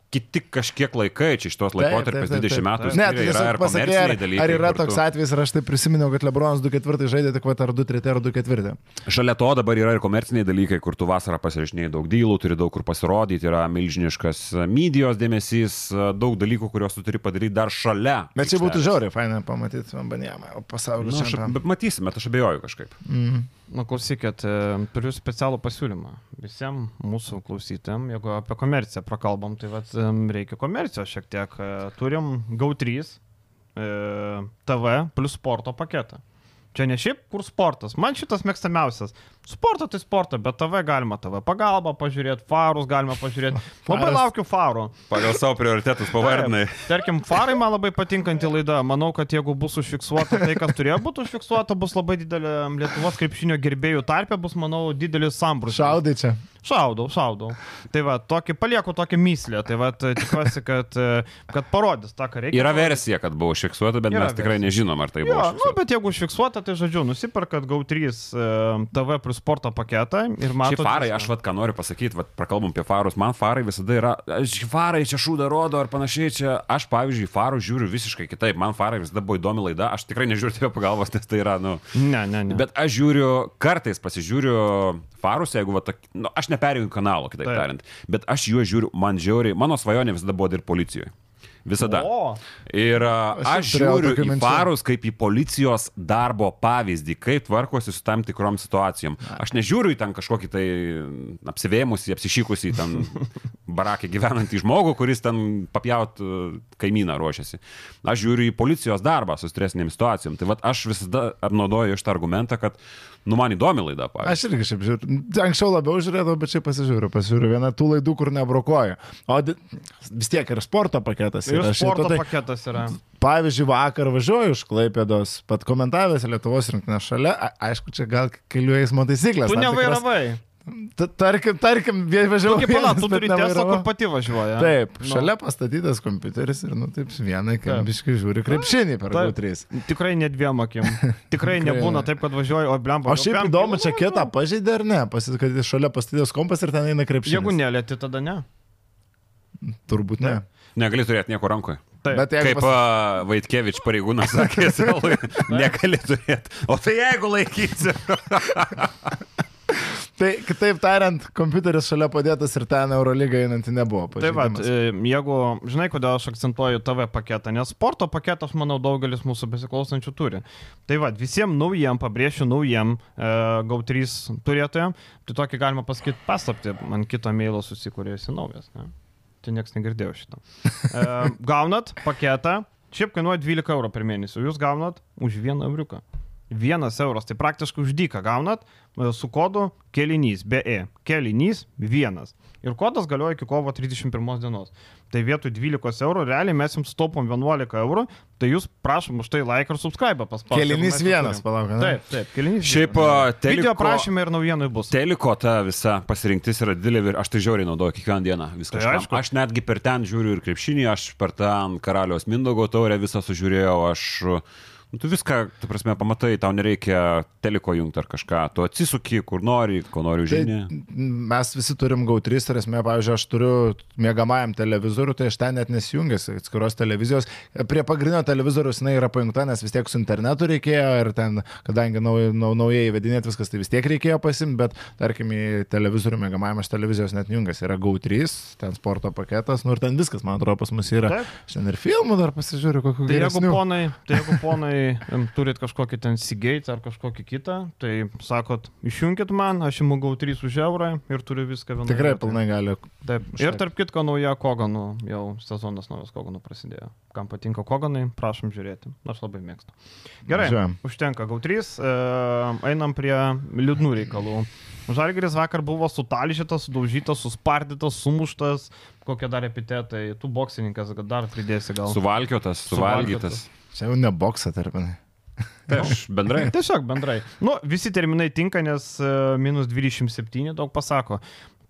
kiti kažkiek laikai, čia šitos laikotarpis taip, taip, 20 taip. metų. Ne, tai yra ir pasakė, ar, dalykai. ar yra toks tu- atvejis, ir aš tai prisiminiau, kad Lebronas 2-4 žaidė, tik ar 2-3 ar 2-4. Šalia to dabar yra ir komerciniai dalykai, kur tu vasarą pasirašinėjai daug dylų, turi daug kur pasirodyti, yra milžiniškas medijos dėmesys, daug dalykų, kuriuos tu turi padaryti dar šalia. Bet čia būtų žiauriai, fainai pamatyti Vambanijamą pasaulio Nu, čempioną. bet matysime, aš abejoju kažkaip. Mhm. Nu, klausykit, e, turiu specialų pasiūlymą visiems mūsų klausytėm. Jeigu apie komerciją prakalbam, tai vat, em, reikia komercijos šiek tiek. E, Turim GAU3 e, TV plus sporto paketą. Čia ne šiaip kur sportas. Man šitas mėgstamiausias. Sporto tai sporto, bet TV galima TV pagalbą pažiūrėti, farus galima pažiūrėti. (laughs) Labai laukiu farų. Pagal savo prioritetus pavardinai. Tarkim, farai man labai patinkanti laida. Manau, kad jeigu bus užfiksuota tai, kas turėjo būti užfiksuota, bus labai didelė Lietuvos krepšinio gerbėjų tarpė, bus, manau, didelis sambrus. Šaudai čia. Šaudau, šaudau. Tai va, tokį, palieku tokią myslę. Tai va, tikiuosi, kad, e, kad parodys tą, ką reikia. Yra versija, kad buvo užfiksuota, bet Yra mes tikrai versija. nežinom, ar tai buvo. Jo, nu, užfiksuota. bet jeigu užfiksuota, tai žodžiu, nusipirkat GAU3 e, TV plus sporto paketą ir Šiaip matote. farai, aš vad ką noriu pasakyti, vad prakalbam apie farus, man farai visada yra, aš farai čia šūdą rodo ar panašiai, čia aš pavyzdžiui farų žiūriu visiškai kitaip, man farai visada buvo įdomi laida, aš tikrai nežiūriu tave pagalbos, nes tai yra, nu, Ne, ne, ne. Bet aš žiūriu, kartais pasižiūriu farus, jeigu, va, tak, nu, aš neperėjau kanalo, kitaip Taip. tariant, bet aš juos žiūriu, man žiauriai, mano svajonė visada buvo dirbti policijoje. Visada. O, Ir Aš aš žiūriu į farus kaip į policijos darbo pavyzdį, kaip tvarkosi su tam tikrom situacijom. Aš nežiūriu į ten kažkokį tai apsivėmusį, apsišykusį ten (laughs) barakį gyvenantį žmogų, kuris ten papjaut e, kaimyną ruošiasi. Aš žiūriu į policijos darbą su stresinėm situacijom. Tai vad aš visada naudoju šitą argumentą, kad, nu, man įdomi laida, pavyzdžiui. Aš irgi šiaip žiūriu. Anksčiau labiau žiūrėdavau, bet šiaip pasižiūriu. Pasižiūriu vieną tų laidų, kur nebrokuoju. O vis tiek ir sporto paketas. ir yra šito, sporto tai, paketas yra. pavyzdžiui, vakar važiuoju iš Klaipėdos, pat komentavęs Lietuvos rinktinę šalia. A, aišku, čia gal kelių eismo taisyklės. Tu nevairavai. Ta- Tarkim, tarkim, važiavau. Kaip pala, tu turi nevairavau. kur pati važiuoja. Taip, Nu. šalia pastatytas kompiuteris ir, nu, taip, vienai, kaip biškai žiūri krepšinį per Taip. GAU3. Tikrai ne dviem akim. (laughs) Tikrai nebūna taip, kad važiuoju, o blem O šiaip įdomu, čia kitą pažeidė ar ne? Pasit, kad šalia pastatytas kompas ir ten eina krepšinis. Jeigu nelėti, tada ne. Turbūt ne. Negali turėti nieko rankoje. Taip. Bet Kaip pas... Vaitkevič pareigūnas sakė, (laughs) negali turėti. O tai jeigu laikysi. (laughs) Tai kitaip tariant, kompiuteris šalia padėtas ir ten Eurolyga einanti nebuvo. Tai va, pažeidimas. jeigu, žinai, kodėl aš akcentuoju TV paketą, nes sporto paketą, aš manau, daugelis mūsų besiklausančių turi. Tai va, visiems naujiem, pabrėšiu naujiem e, GAU3 turėtojam, tai tokį galima pasakyti paslapti, man kito mailo susikūrėjusi naujas. Ne? Tai niekas negirdėjo šito. E, gaunat paketą, šiaip kainuoja 12 eurų per mėnesį, jūs gaunat už 1 euriuką. Vienas euras, tai praktiškai už dyką gaunat e, su kodu kelinys, BE. Kelinys vienas. Ir kodas galioja iki kovo 31 dienos. Tai vietoj 12 eurų, realiai mes jums taupom 11 eurų, tai jūs prašom už tai like ir subscribe paspausti. Kelinys vienas, palauk. Taip, taip, kelinys Šiaip vienas. a, Video teliko, prašymai ir naujienai bus. teliko ta visa pasirinktis yra didelė ir aš tai žiauriai naudoju kiekvieną dieną. Viską. Tai Tai aišku. aš netgi per ten žiūriu ir krepšinį, aš per ten karaliaus Mindogo taurę visą sužiūrėjau, aš... Nu, tu viską, tu prasme, pamatai, tau nereikia teliko jungti ar kažką, tu atsisuki, kur nori, ko nori Tai užžinį. mes visi turim GAU3 ir esmė, pavyzdžiui, aš turiu mėgamajam televizorių, tai aš ten net nesijungęs atskiros televizijos. Prie pagrindinio televizoriaus jinai yra pajungta, nes vis tiek su internetu reikėjo ir ten, kadangi nau, nau, naujai įvedinėti viskas, tai vis tiek reikėjo pasimti, bet tarkim į televizorių mėgamajam aš televizijos net jungiasi. Yra GAU3, ten sporto paketas, nu ir ten viskas, man atrodo, pas mus yra. Taip. Šiandien ir filmų dar pasižiūriu, kokiu Tai jeigu geresniu. ponai, tai jeigu ponai em, turit kažkokį ten Seagate ar kažkokį kitą, tai sakot, išjungit man, aš imu gau 3 už eurą ir turiu viską vieną. Tikrai pilnai gali. Taip. Ir tarp kitko nauja Koganų, jau sezonas naujas Koganų prasidėjo. Kam patinka Koganai, prašom žiūrėti. Aš labai mėgstu. Gerai, Važiuojam. užtenka gau 3, e, einam prie liūdnų reikalų. Žalgeris vakar buvo sutalžytas, sudaužytas, suspardytas, sumuštas, kokie dar epitetai. Tu boksininkas, dar pridėsi gal. Suvalkiotas, suvalgytas. Čia jau ne boksą terminai. Tai aš (laughs) bendrai. Tiesiog bendrai. Nu, visi terminai tinka, nes e, minus 27 daug pasako.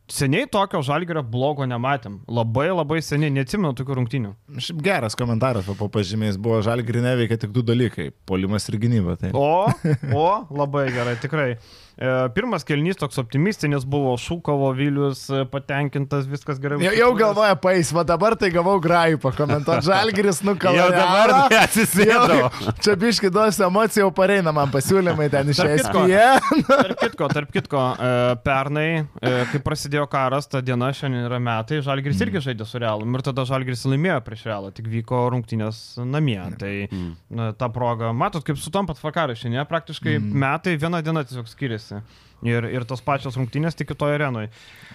Seniai tokio žalgerio blogo nematėm. Labai labai seniai, neatsimenu tokių rungtynių. Šiaip geras komentaras po pažymėjais buvo, žalgri neveikia tik du dalykai - polimas ir gynyba. Tai. O, o, labai gerai, tikrai. E, pirmas kelnys toks optimistinis buvo, Šūkovo Vilius e, patenkintas, viskas gerai. Jau, jau galvoja pais, va dabar tai gavau grajų pakomentuoti. Žalgiris nukalė. Jau dabar atsisėdau. Čia biški duosiu emocijų, jau pareina man pasiūlymai ten iš Tarp kitko. (laughs) Tarp kitko, tarp kitko, e, pernai, e, kai prasidėjo karas, ta diena šiandien yra metai, Žalgiris irgi žaidė su Realu. Ir tada Žalgiris laimėjo prieš Realą, tik vyko rungtynės namie. Tai na, ta proga, matot, kaip sutampat vakarašė, ne? Praktiškai metai, viena diena tiesiog skiriasi. Ir, ir tos pačios rungtynės tik kitoje arenoje.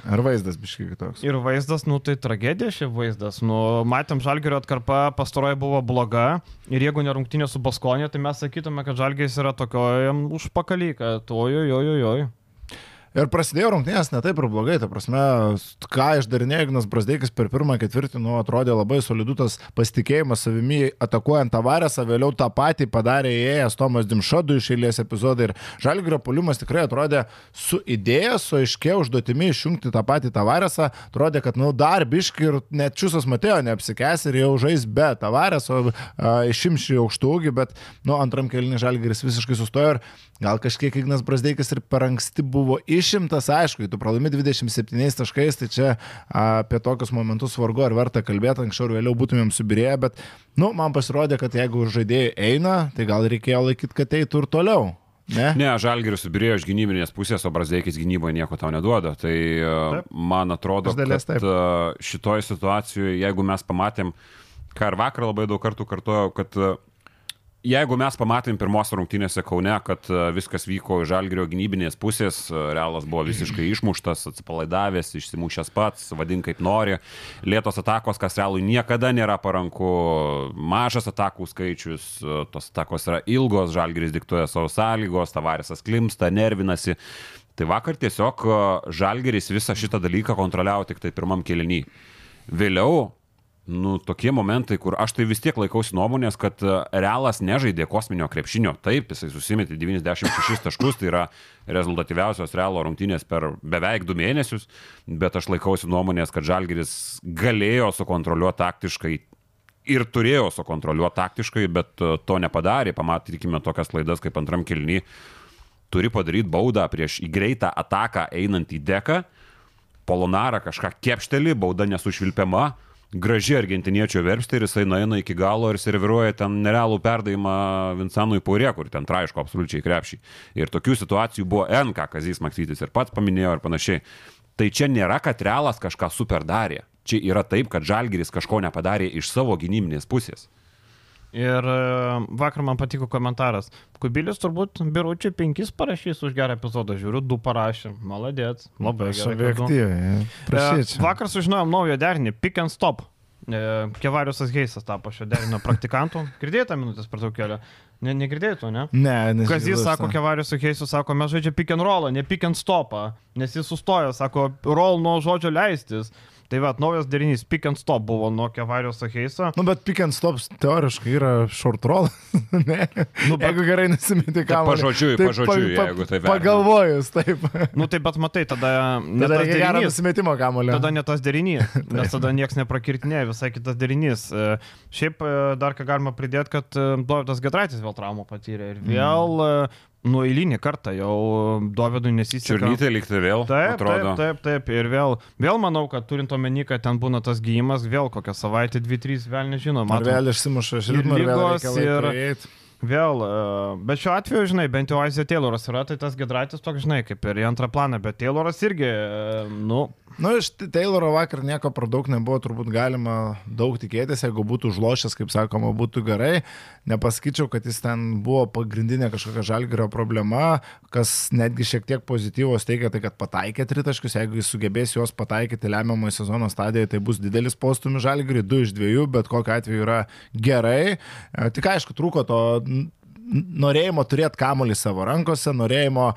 Ar vaizdas biški kitoks? Ir vaizdas, nu tai tragedija šia vaizdas. Nu, matėm, Žalgerio atkarpa pastaroji buvo bloga. Ir jeigu ne rungtynė su Baskonė, tai mes sakytume, kad Žalgeris yra tokiojam užpakaly, kad ojoj, ojoj, ojoj. Ir prasidėjo rungtynės ne taip ir blogai, ta prasme, ką išdarinėjo Ignas Brasdeikis per pirmą ketvirtį, nu, atrodė labai solidutas pasitikėjimas savimi atakuojant Tavarėsą, vėliau tą patį padarė įėjęs Tomas Dimšadu iš eilės epizodų ir Žalgirio pulimas tikrai atrodė su idėja, su aiškia užduotimi išjungti tą patį Tavarėsą, atrodė, kad, nu, dar biški ir net Čiusas Matėjo neapsikes ir jau žais be Tavarėso, išimši aukštų ūgį, bet, nu, antram kelniui Žalgiris visiškai sustojo ir gal kažkiek Ignas Brasdeikis ir per anksti buvo išimtas, aišku, tu pralaimi 27 taškais, tai čia apie tokius momentus vargu ar verta kalbėti, anksčiau ir vėliau būtumėm subirėję, bet, nu, man pasirodė, kad jeigu žaidėjai eina, tai gal reikėjo laikyti, kad eitų ir toliau. Ne, ne Žalgiris subirėjo iš gynybinės pusės, o Brazdeikis gynyboje nieko tau neduoda. Tai taip. man atrodo, dalies, kad šitoje situacijoje, jeigu mes pamatėm, ką ir vakar labai daug kartų kartuoju, kad Jeigu mes pamatėm pirmos rungtynėse Kaune, kad e, viskas vyko iš Žalgirio gynybinės pusės, e, Realas buvo visiškai išmuštas, atsipalaidavęs, išsimušęs pats, vadink kaip nori, lėtos atakos, kas Realui niekada nėra paranku, mažas atakų skaičius, e, tos atakos yra ilgos, Žalgiris diktuoja savo sąlygos, Tavarisas klimsta, nervinasi. Tai vakar tiesiog Žalgiris visą šitą dalyką kontroliavo tik tai pirmam kelinį. Vėliau nu, tokie momentai, kur aš tai vis tiek laikausi nuomonės, kad e, Realas nežaidė kosminio krepšinio. Taip, jisai susimetė 96 taškus, tai yra rezultatyviausios Realo rungtynės per beveik du mėnesius, bet aš laikausi nuomonės, kad Žalgeris galėjo sukontroliuoti taktiškai ir turėjo sukontroliuoti taktiškai, bet e, to nepadarė. Pamatykime tokias klaidas kaip antram kilny. Turi padaryti baudą prieš į greitą ataką einant į deką. Polonarą kažką kepšteli, bauda nesušvilpiama graži argentiniečio verpstė ir jisai nueina iki galo ir serviruoja ten nerealų perdavimą Vincenui Paurė, kur ten traiško absoliučiai krepšį. Ir tokių situacijų buvo N, ką Kazys Maksytis ir pats paminėjo ir panašiai. Tai čia nėra, kad realas kažką super darė. Čia yra taip, kad Žalgiris kažko nepadarė iš savo gynybinės pusės. Ir e, vakar man patiko komentaras. Kubilius turbūt biuručiai penkis parašys už gerą epizodą. Žiūriu, du parašė. Maladėt. Labai subjektyviai. E, vakar sužinojom naują derinį. Pick and stop. E, Kevariusas Heisas tapo šio derinio praktikantų. (laughs) Girdėjote minutės per daugėlę? Ne, negirdėjote, ne? Ne, nes. Kas jis sako, Kevarius su Heisu sako, mes žaidžiame pick and roll, ne pick and stopą. Nes jis sustojo, sako, roll nuo žodžio leistis. Tai va, naujas derinys pick and stop buvo nuo Kevarijos Aheiso. Nu, bet pick and stop teoriškai yra short roll. (laughs) ne? Nu, bet, jeigu gerai nusimeti ką. Pažodžiui, tai pažodžiui, pa, pa, jeigu tai vertina. Pagalvojus, taip. nu, tai bet matai, tada... Tada reikia gerą nusimetimo kamulio. Tada ne tas derinys, (laughs) nes tada niekas neprakirtinė, visai kitas derinys. E, šiaip e, dar ką galima pridėti, kad e, Dovydas Gedraitis vėl traumą patyrė ir vėl mm nu eilinį kartą jau Dovydui nesiseka. Čiurnytė likti vėl. Taip, atrodo. taip, taip, taip. Ir vėl, vėl manau, kad turint omeny, kad ten būna tas gyjimas, vėl kokią savaitę, dvi, trys, vėl nežinau. Ar vėl išsimuša šiltą ir vėl. Ir, ir Vėl, e, bet šiuo atveju, žinai, bent jau Aizė Tayloras yra, tai tas Gedraitis toks, žinai, kaip ir į antrą planą, bet Tayloras irgi, e, nu. Nu, iš Tayloro vakar nieko per daug nebuvo, turbūt galima daug tikėtis, jeigu būtų užlošęs, kaip sakoma, būtų gerai. Nepasakyčiau, kad jis ten buvo pagrindinė kažkokia žalgerio problema, kas netgi šiek tiek pozityvos teigia, tai kad pataikė tritaškius, jeigu jis sugebės juos pataikyti lemiamoje sezono stadijoje, tai bus didelis postumis žalgeriui, du iš dviejų, bet kokiu atveju yra gerai. E, tik aišku, trūko to norėjimo turėti kamuolį savo rankose, norėjimo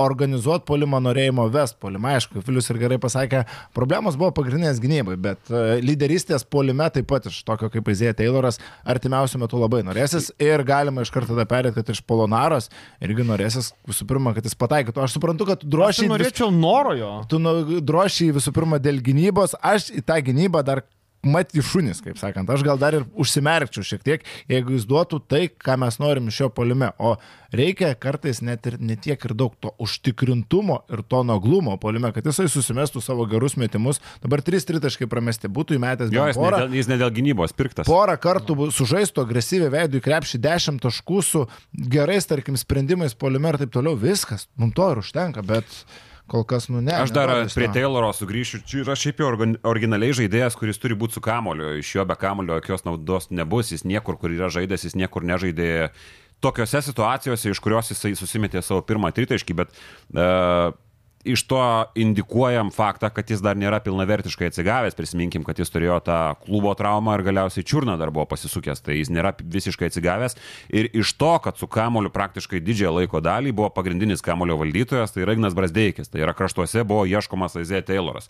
organizuoti polimą, norėjimo vest polimą. Aišku, Filius ir gerai pasakė, problemos buvo pagrindinės gynybai, bet e, lyderystės polime taip pat iš tokio kaip Izėja Tayloras artimiausiu metu labai norėsis ir galima iš karto tada perėti, kad iš Polonaros irgi norėsis visų pirma, kad jis pataikytų. Aš suprantu, kad drošiai... Aš norėčiau vis... noro jo. Tu drošiai visų pirma dėl gynybos, aš į tą gynybą dar mati šunis, kaip sakant. Aš gal dar ir užsimerkčiau šiek tiek, jeigu jis duotų tai, ką mes norim šio polime. O reikia kartais net ir netiek ir daug to užtikrintumo ir to naglumo polime, kad jisai susimestų savo gerus metimus. Dabar 3-3 pramesti būtų įmetęs jo, jis porą. Ne dėl, jis ne dėl gynybos pirktas. Porą kartų sužaistų agresyviai veidų į krepšį 10 taškų su gerais, tarkim, sprendimais polime ir taip toliau. Viskas, mums to ir užtenka, bet kol kas, nu ne. Aš dar prie Tayloro sugrįšiu. Čia yra šiaip jau originaliai žaidėjas, kuris turi būti su kamoliu. Iš jo be kamolio jokios naudos nebus. Jis niekur, kur yra žaidęs, jis niekur nežaidė. Tokiose situacijose, iš kurios jisai susimetė savo pirmą tritaškį, bet uh, iš to indikuojam faktą, kad jis dar nėra pilnavertiškai atsigavęs. Prisiminkim, kad jis turėjo tą klubo traumą ir galiausiai čiurną dar buvo pasisukęs, tai jis nėra visiškai atsigavęs. Ir iš to, kad su kamoliu praktiškai didžiąją laiko dalį buvo pagrindinis kamolio valdytojas, tai yra Ignas Brasdeikis, tai yra kraštuose buvo ieškomas Aizė Tayloras.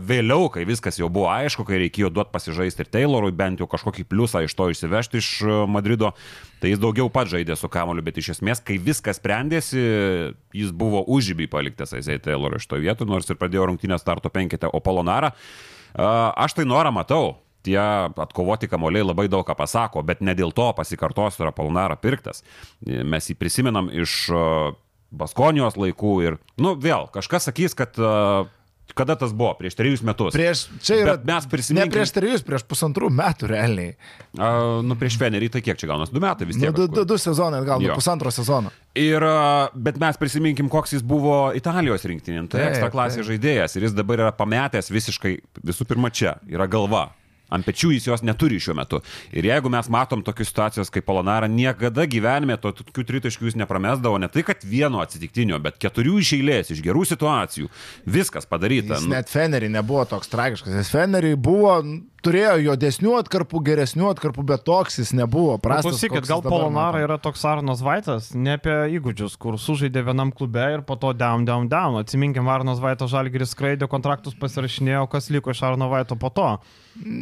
Vėliau, kai viskas jau buvo aišku, kai reikėjo duoti pasižaisti ir Taylorui, bent jau kažkokį pliusą iš to išsivežti iš Madrido, Tai jis daugiau pats žaidė su kamoliu, bet iš esmės, kai viskas sprendėsi, jis buvo užžybį paliktas Aizai Taylor iš to vietų, nors ir pradėjo rungtynę starto penketę, o Polonara. Aš tai norą matau, tie atkovoti kamoliai labai daug ką pasako, bet ne dėl to pasikartosiu, yra Polonara pirktas. Mes jį prisimenam iš Baskonijos laikų ir, nu, vėl, kažkas sakys, kad uh, Kada tas buvo? Prieš trejus metus. Prieš, čia yra. Bet mes prisiminėme. Ne prieš trejus, prieš pusantrų metų realiai. A, nu, prieš Fenerį tai kiek čia gaunas? Du metai vis tiek. Nu, du, du, du sezonai, gal nu, pusantro sezono. Ir, bet mes prisiminkim, koks jis buvo Italijos rinktinė. Tai ekstra klasės žaidėjas ir jis dabar yra pametęs visiškai visų pirma čia. Yra galva ant pečių jis jos neturi šiuo metu. Ir jeigu mes matom tokius situacijos kaip Polonara, niekada gyvenime to tokių tritaškių jis nepramesdavo, ne tai kad vieno atsitiktinio, bet keturių iš eilės, iš gerų situacijų. Viskas padaryta. Jis net Fenerį nebuvo toks tragiškas, nes Fenerį buvo turėjo juodesnių atkarpų, geresnių atkarpų, bet toks jis nebuvo. Prastas, Klausykit, gal Polonara yra toks Arnas Vaitas, ne apie įgūdžius, kur sužaidė vienam klube ir po to down, down, down. Atsiminkim, Arnas Vaitas Žalgiris skraidė, kontraktus pasirašinėjo, kas liko iš Arno Vaito po to.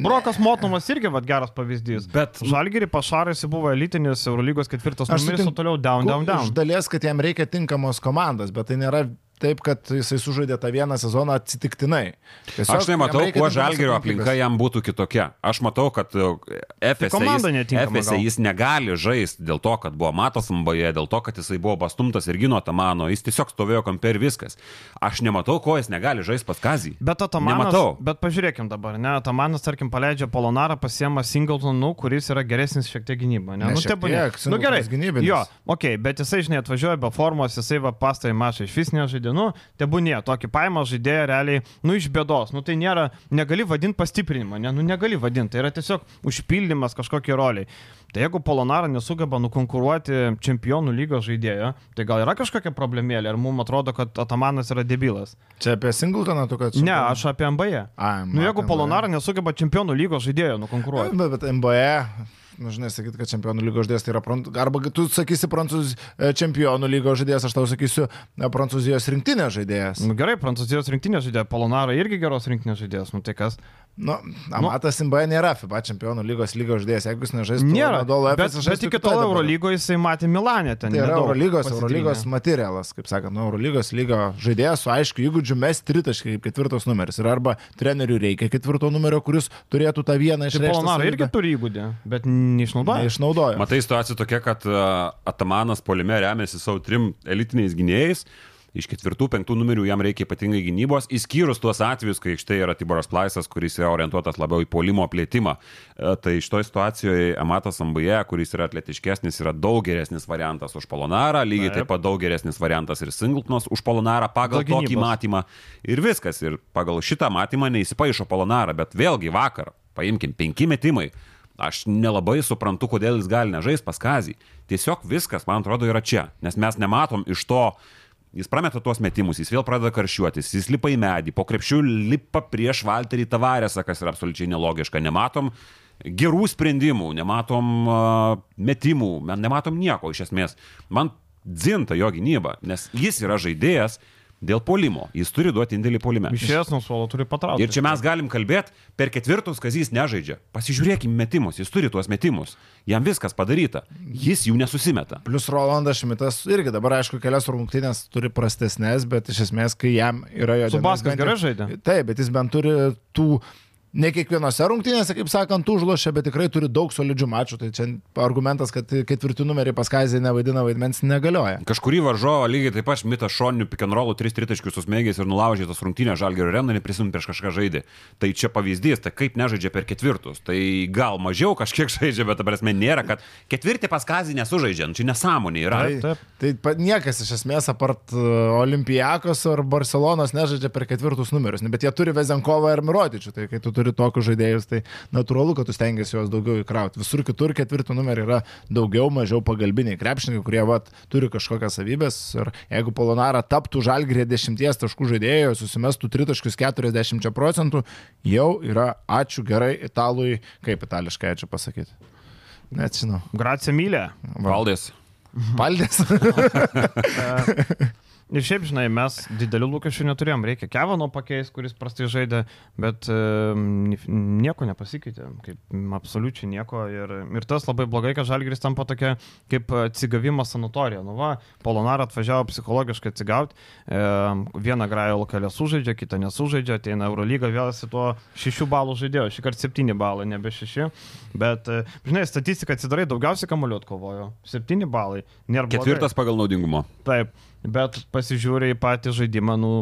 Brokas Motomas irgi vat, geras pavyzdys. Bet Žalgirį pašarėsi buvo elitinis Eurolygos ketvirtas numeris, o toliau down, down, down. Iš dalies, kad jam reikia tinkamos komandos, bet tai nėra taip, kad jisai sužaidė tą vieną sezoną atsitiktinai. Tiesiog aš nematau, kuo žalgerio aplinka jam būtų kitokia. Aš matau, kad FSA, tai jis, FSA jis negali žaisti dėl to, kad buvo matas MBA, dėl to, kad jisai buvo bastumtas ir gino Tamano, jis tiesiog stovėjo kampe ir viskas. Aš nematau, ko jis negali žaisti pas Kazį. Bet Atamanas, nematau. Bet pažiūrėkim dabar, ne, Atamanas, tarkim, paleidžia Polonarą, pasiema Singletonu, kuris yra geresnis šiek tiek gynyba. Ne, ne nu, taip, tiek, nu gerai. Gynybinis. Jo, okei, okay, bet jisai, žinai, atvažiuoja be formos, jisai va pastai mašai iš vis nežaidė žaidė, nu, tebūnie, tokį paimą žaidėją realiai, nu, iš bėdos, nu, tai nėra, negali vadinti pastiprinimą, ne, nu, negali vadinti, tai yra tiesiog užpildymas kažkokiai roliai. Tai jeigu Polonara nesugeba nukonkuruoti čempionų lygos žaidėjo, tai gal yra kažkokia problemėlė, ar mums atrodo, kad Atamanas yra debilas. Čia apie Singletoną tu kad... Ne, aš apie MBA. A, nu, jeigu Polonara nesugeba čempionų lygos žaidėjo nukonkuruoti. Bet, bet MBA nu, žinai, sakyt, kad čempionų lygos žaidėjas tai yra, arba tu sakysi prancūz, e, čempionų lygos žaidėjas, aš tau sakysiu e, prancūzijos rinktinės žaidėjas. Nu, gerai, prancūzijos rinktinės žaidėjas, Polonara irgi geros rinktinės žaidėjas, nu tai kas? Nu, Amatas nu, MBA nėra FIBA čempionų lygos lygos žaidėjas, jeigu jis nežaistų. Nėra, Nadolo, bet, bet iki tol Eurolygoje jisai matė Milanę ten. Tai yra Eurolygos, Eurolygos materialas, kaip sakant, nu, Eurolygos lygo žaidėjas su aiškiu įgūdžiu mes tritaškai kaip ketvirtas numeris. Ir arba treneriui reikia ketvirto numerio, kuris turėtų tą vieną iš tai Polonaro irgi turi įgūdį, bet neišnaudoja. Neišnaudoja. Matai, situacija tokia, kad uh, Atamanas polime remiasi savo trim elitiniais gynėjais iš ketvirtų, penktų numerių jam reikia ypatingai gynybos, išskyrus tuos atvejus, kai štai yra Tiboras Plaisas, kuris yra orientuotas labiau į polimo plėtimą. E, tai iš to situacijoje Amatas Ambaje, kuris yra atletiškesnis, yra daug geresnis variantas už Polonarą, lygiai taip, pat daug geresnis variantas ir Singletonas už Polonarą pagal Dėl tokį matymą. Ir viskas. Ir pagal šitą matymą neįsipaišo Polonarą, bet vėlgi vakar, paimkim, penki metimai. Aš nelabai suprantu, kodėl jis gali nežaisti pas Kazį. Tiesiog viskas, man atrodo, yra čia. Nes mes nematom iš to, uh, Jis prameta tuos metimus, jis vėl pradeda karščiuotis, jis lipa į medį, po krepšių lipa prieš Valterį Tavarėsą, kas yra absoliučiai nelogiška. Nematom gerų sprendimų, nematom uh, metimų, nematom nieko iš esmės. Man dzinta jo gynyba, nes jis yra žaidėjas, Dėl polimo. Jis turi duoti indėlį polime. Išėjęs nuo suolo turi patraukti. Ir čia mes galim kalbėti, per ketvirtus, kad jis nežaidžia. Pasižiūrėkime metimus, jis turi tuos metimus. Jam viskas padaryta. Jis jų nesusimeta. Plus Rolandas Šmitas irgi dabar, aišku, kelias rungtynės turi prastesnės, bet iš esmės, kai jam yra jo... Subaskas gerai žaidė. Taip, bet jis bent turi tų ne kiekvienose rungtynėse, kaip sakant, užlošia, bet tikrai turi daug solidžių mačų. Tai čia argumentas, kad ketvirti numeriai pas Kazį nevaidina vaidmens, negalioja. Kažkurį varžovą lygiai taip pat Mitas Šoninių pikenrolų 3 tritaškius susmėgęs ir nulaužė tas rungtynės Žalgerio areną, neprisimint prieš kažką žaidė. Tai čia pavyzdys, tai kaip nežaidžia per ketvirtus. Tai gal mažiau kažkiek (laughs) žaidžia, bet prasme nėra, kad ketvirtį pas Kazį nesužaidžia. Nu, čia nesąmonė yra. Taip, taip. Tai niekas iš esmės apart e, Olimpijakos ar Barcelonos nežaidžia per ketvirtus numerius, bet jie turi Vezenkovą ir Mirotičių. Tai kai tu turi tokius žaidėjus, tai natūralu, kad tu stengiasi juos daugiau įkrauti. Visur kitur ketvirtų numerį yra daugiau, mažiau pagalbiniai krepšininkai, kurie vat, turi kažkokias savybės. Ir jeigu Polonara taptų žalgrė 10 taškų žaidėjo, susimestų 3 taškus 40 procentų, jau yra ačiū gerai italui, kaip itališkai ačiū pasakyti. Net žinau. Gracija mylė. Valdės. Valdės. (laughs) (laughs) Ir šiaip, žinai, mes didelių lūkesčių neturėjom. Reikia Kevano pakeis, kuris prastai žaidė, bet nieko nepasikeitė. Kaip absoliučiai nieko. Ir, ir tas labai blogai, kad Žalgiris tampa tokia kaip atsigavimo sanatorija. Nu va, Polonara atvažiavo psichologiškai atsigauti. Vieną grają lokalę sužaidžia, kitą nesužaidžia. Ateina Eurolyga vėl su tuo 6 balų žaidėjo. Šį kartą 7 balai, nebe 6. Bet, e, žinai, statistika atsidarai, daugiausiai kamuoliu atkovojo. 7 balai. Nėra blogai. Ketvirtas pagal naudingumo. Taip. Bet pasižiūrė į patį žaidimą, nu,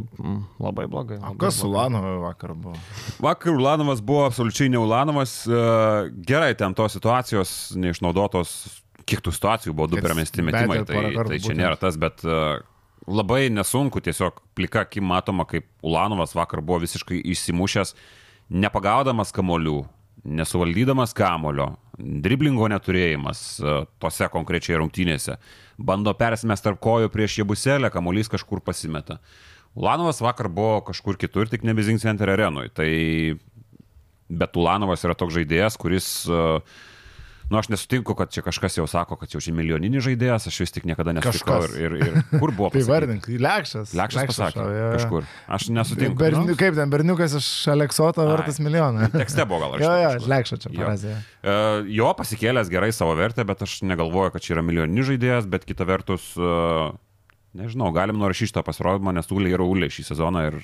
labai blogai. O Labai kas blogai. Ulanovai vakar buvo? Vakar Ulanovas buvo absoliučiai ne Ulanovas. E, Gerai, ten tos situacijos neišnaudotos, kiek tų situacijų buvo du permesti metimai, tai, tai čia nėra tas, bet e, labai nesunku, tiesiog plika akim matoma, kaip Ulanovas vakar buvo visiškai išsimušęs, nepagaudamas kamolių, nesuvaldydamas kamolio, driblingo neturėjimas e, tose konkrečiai rungtynėse, bando persimest tarp kojų prieš jebuselę, kamuolys kažkur pasimeta. Ulanovas vakar buvo kažkur kitur, tik ne Bizing Center arenui. Tai bet Ulanovas yra toks žaidėjas, kuris, e, nu aš nesutinku, kad čia kažkas jau sako, kad jau čia milijoninis žaidėjas, aš vis tik niekada nesutikau. Ir, ir, ir kur buvo? (laughs) Tai vardink, Lekšas. Lekšas pasakė. jo, jo. Kažkur. Aš nesutinku. Berni, Nu, kaip ten, berniukas iš Aleksoto vertas milijoną. (laughs) Tekste buvo gal. (laughs) Jo, jo, Lekšas čia Jo. parazė. E, Jo pasikėlęs gerai savo vertę, bet aš negalvoju, kad čia yra milijoninis žaidėjas, bet kita vertus, e, nežinau, galim nurašyti šitą pasirodymą, nes Ulė yra Ulė šį sezoną ir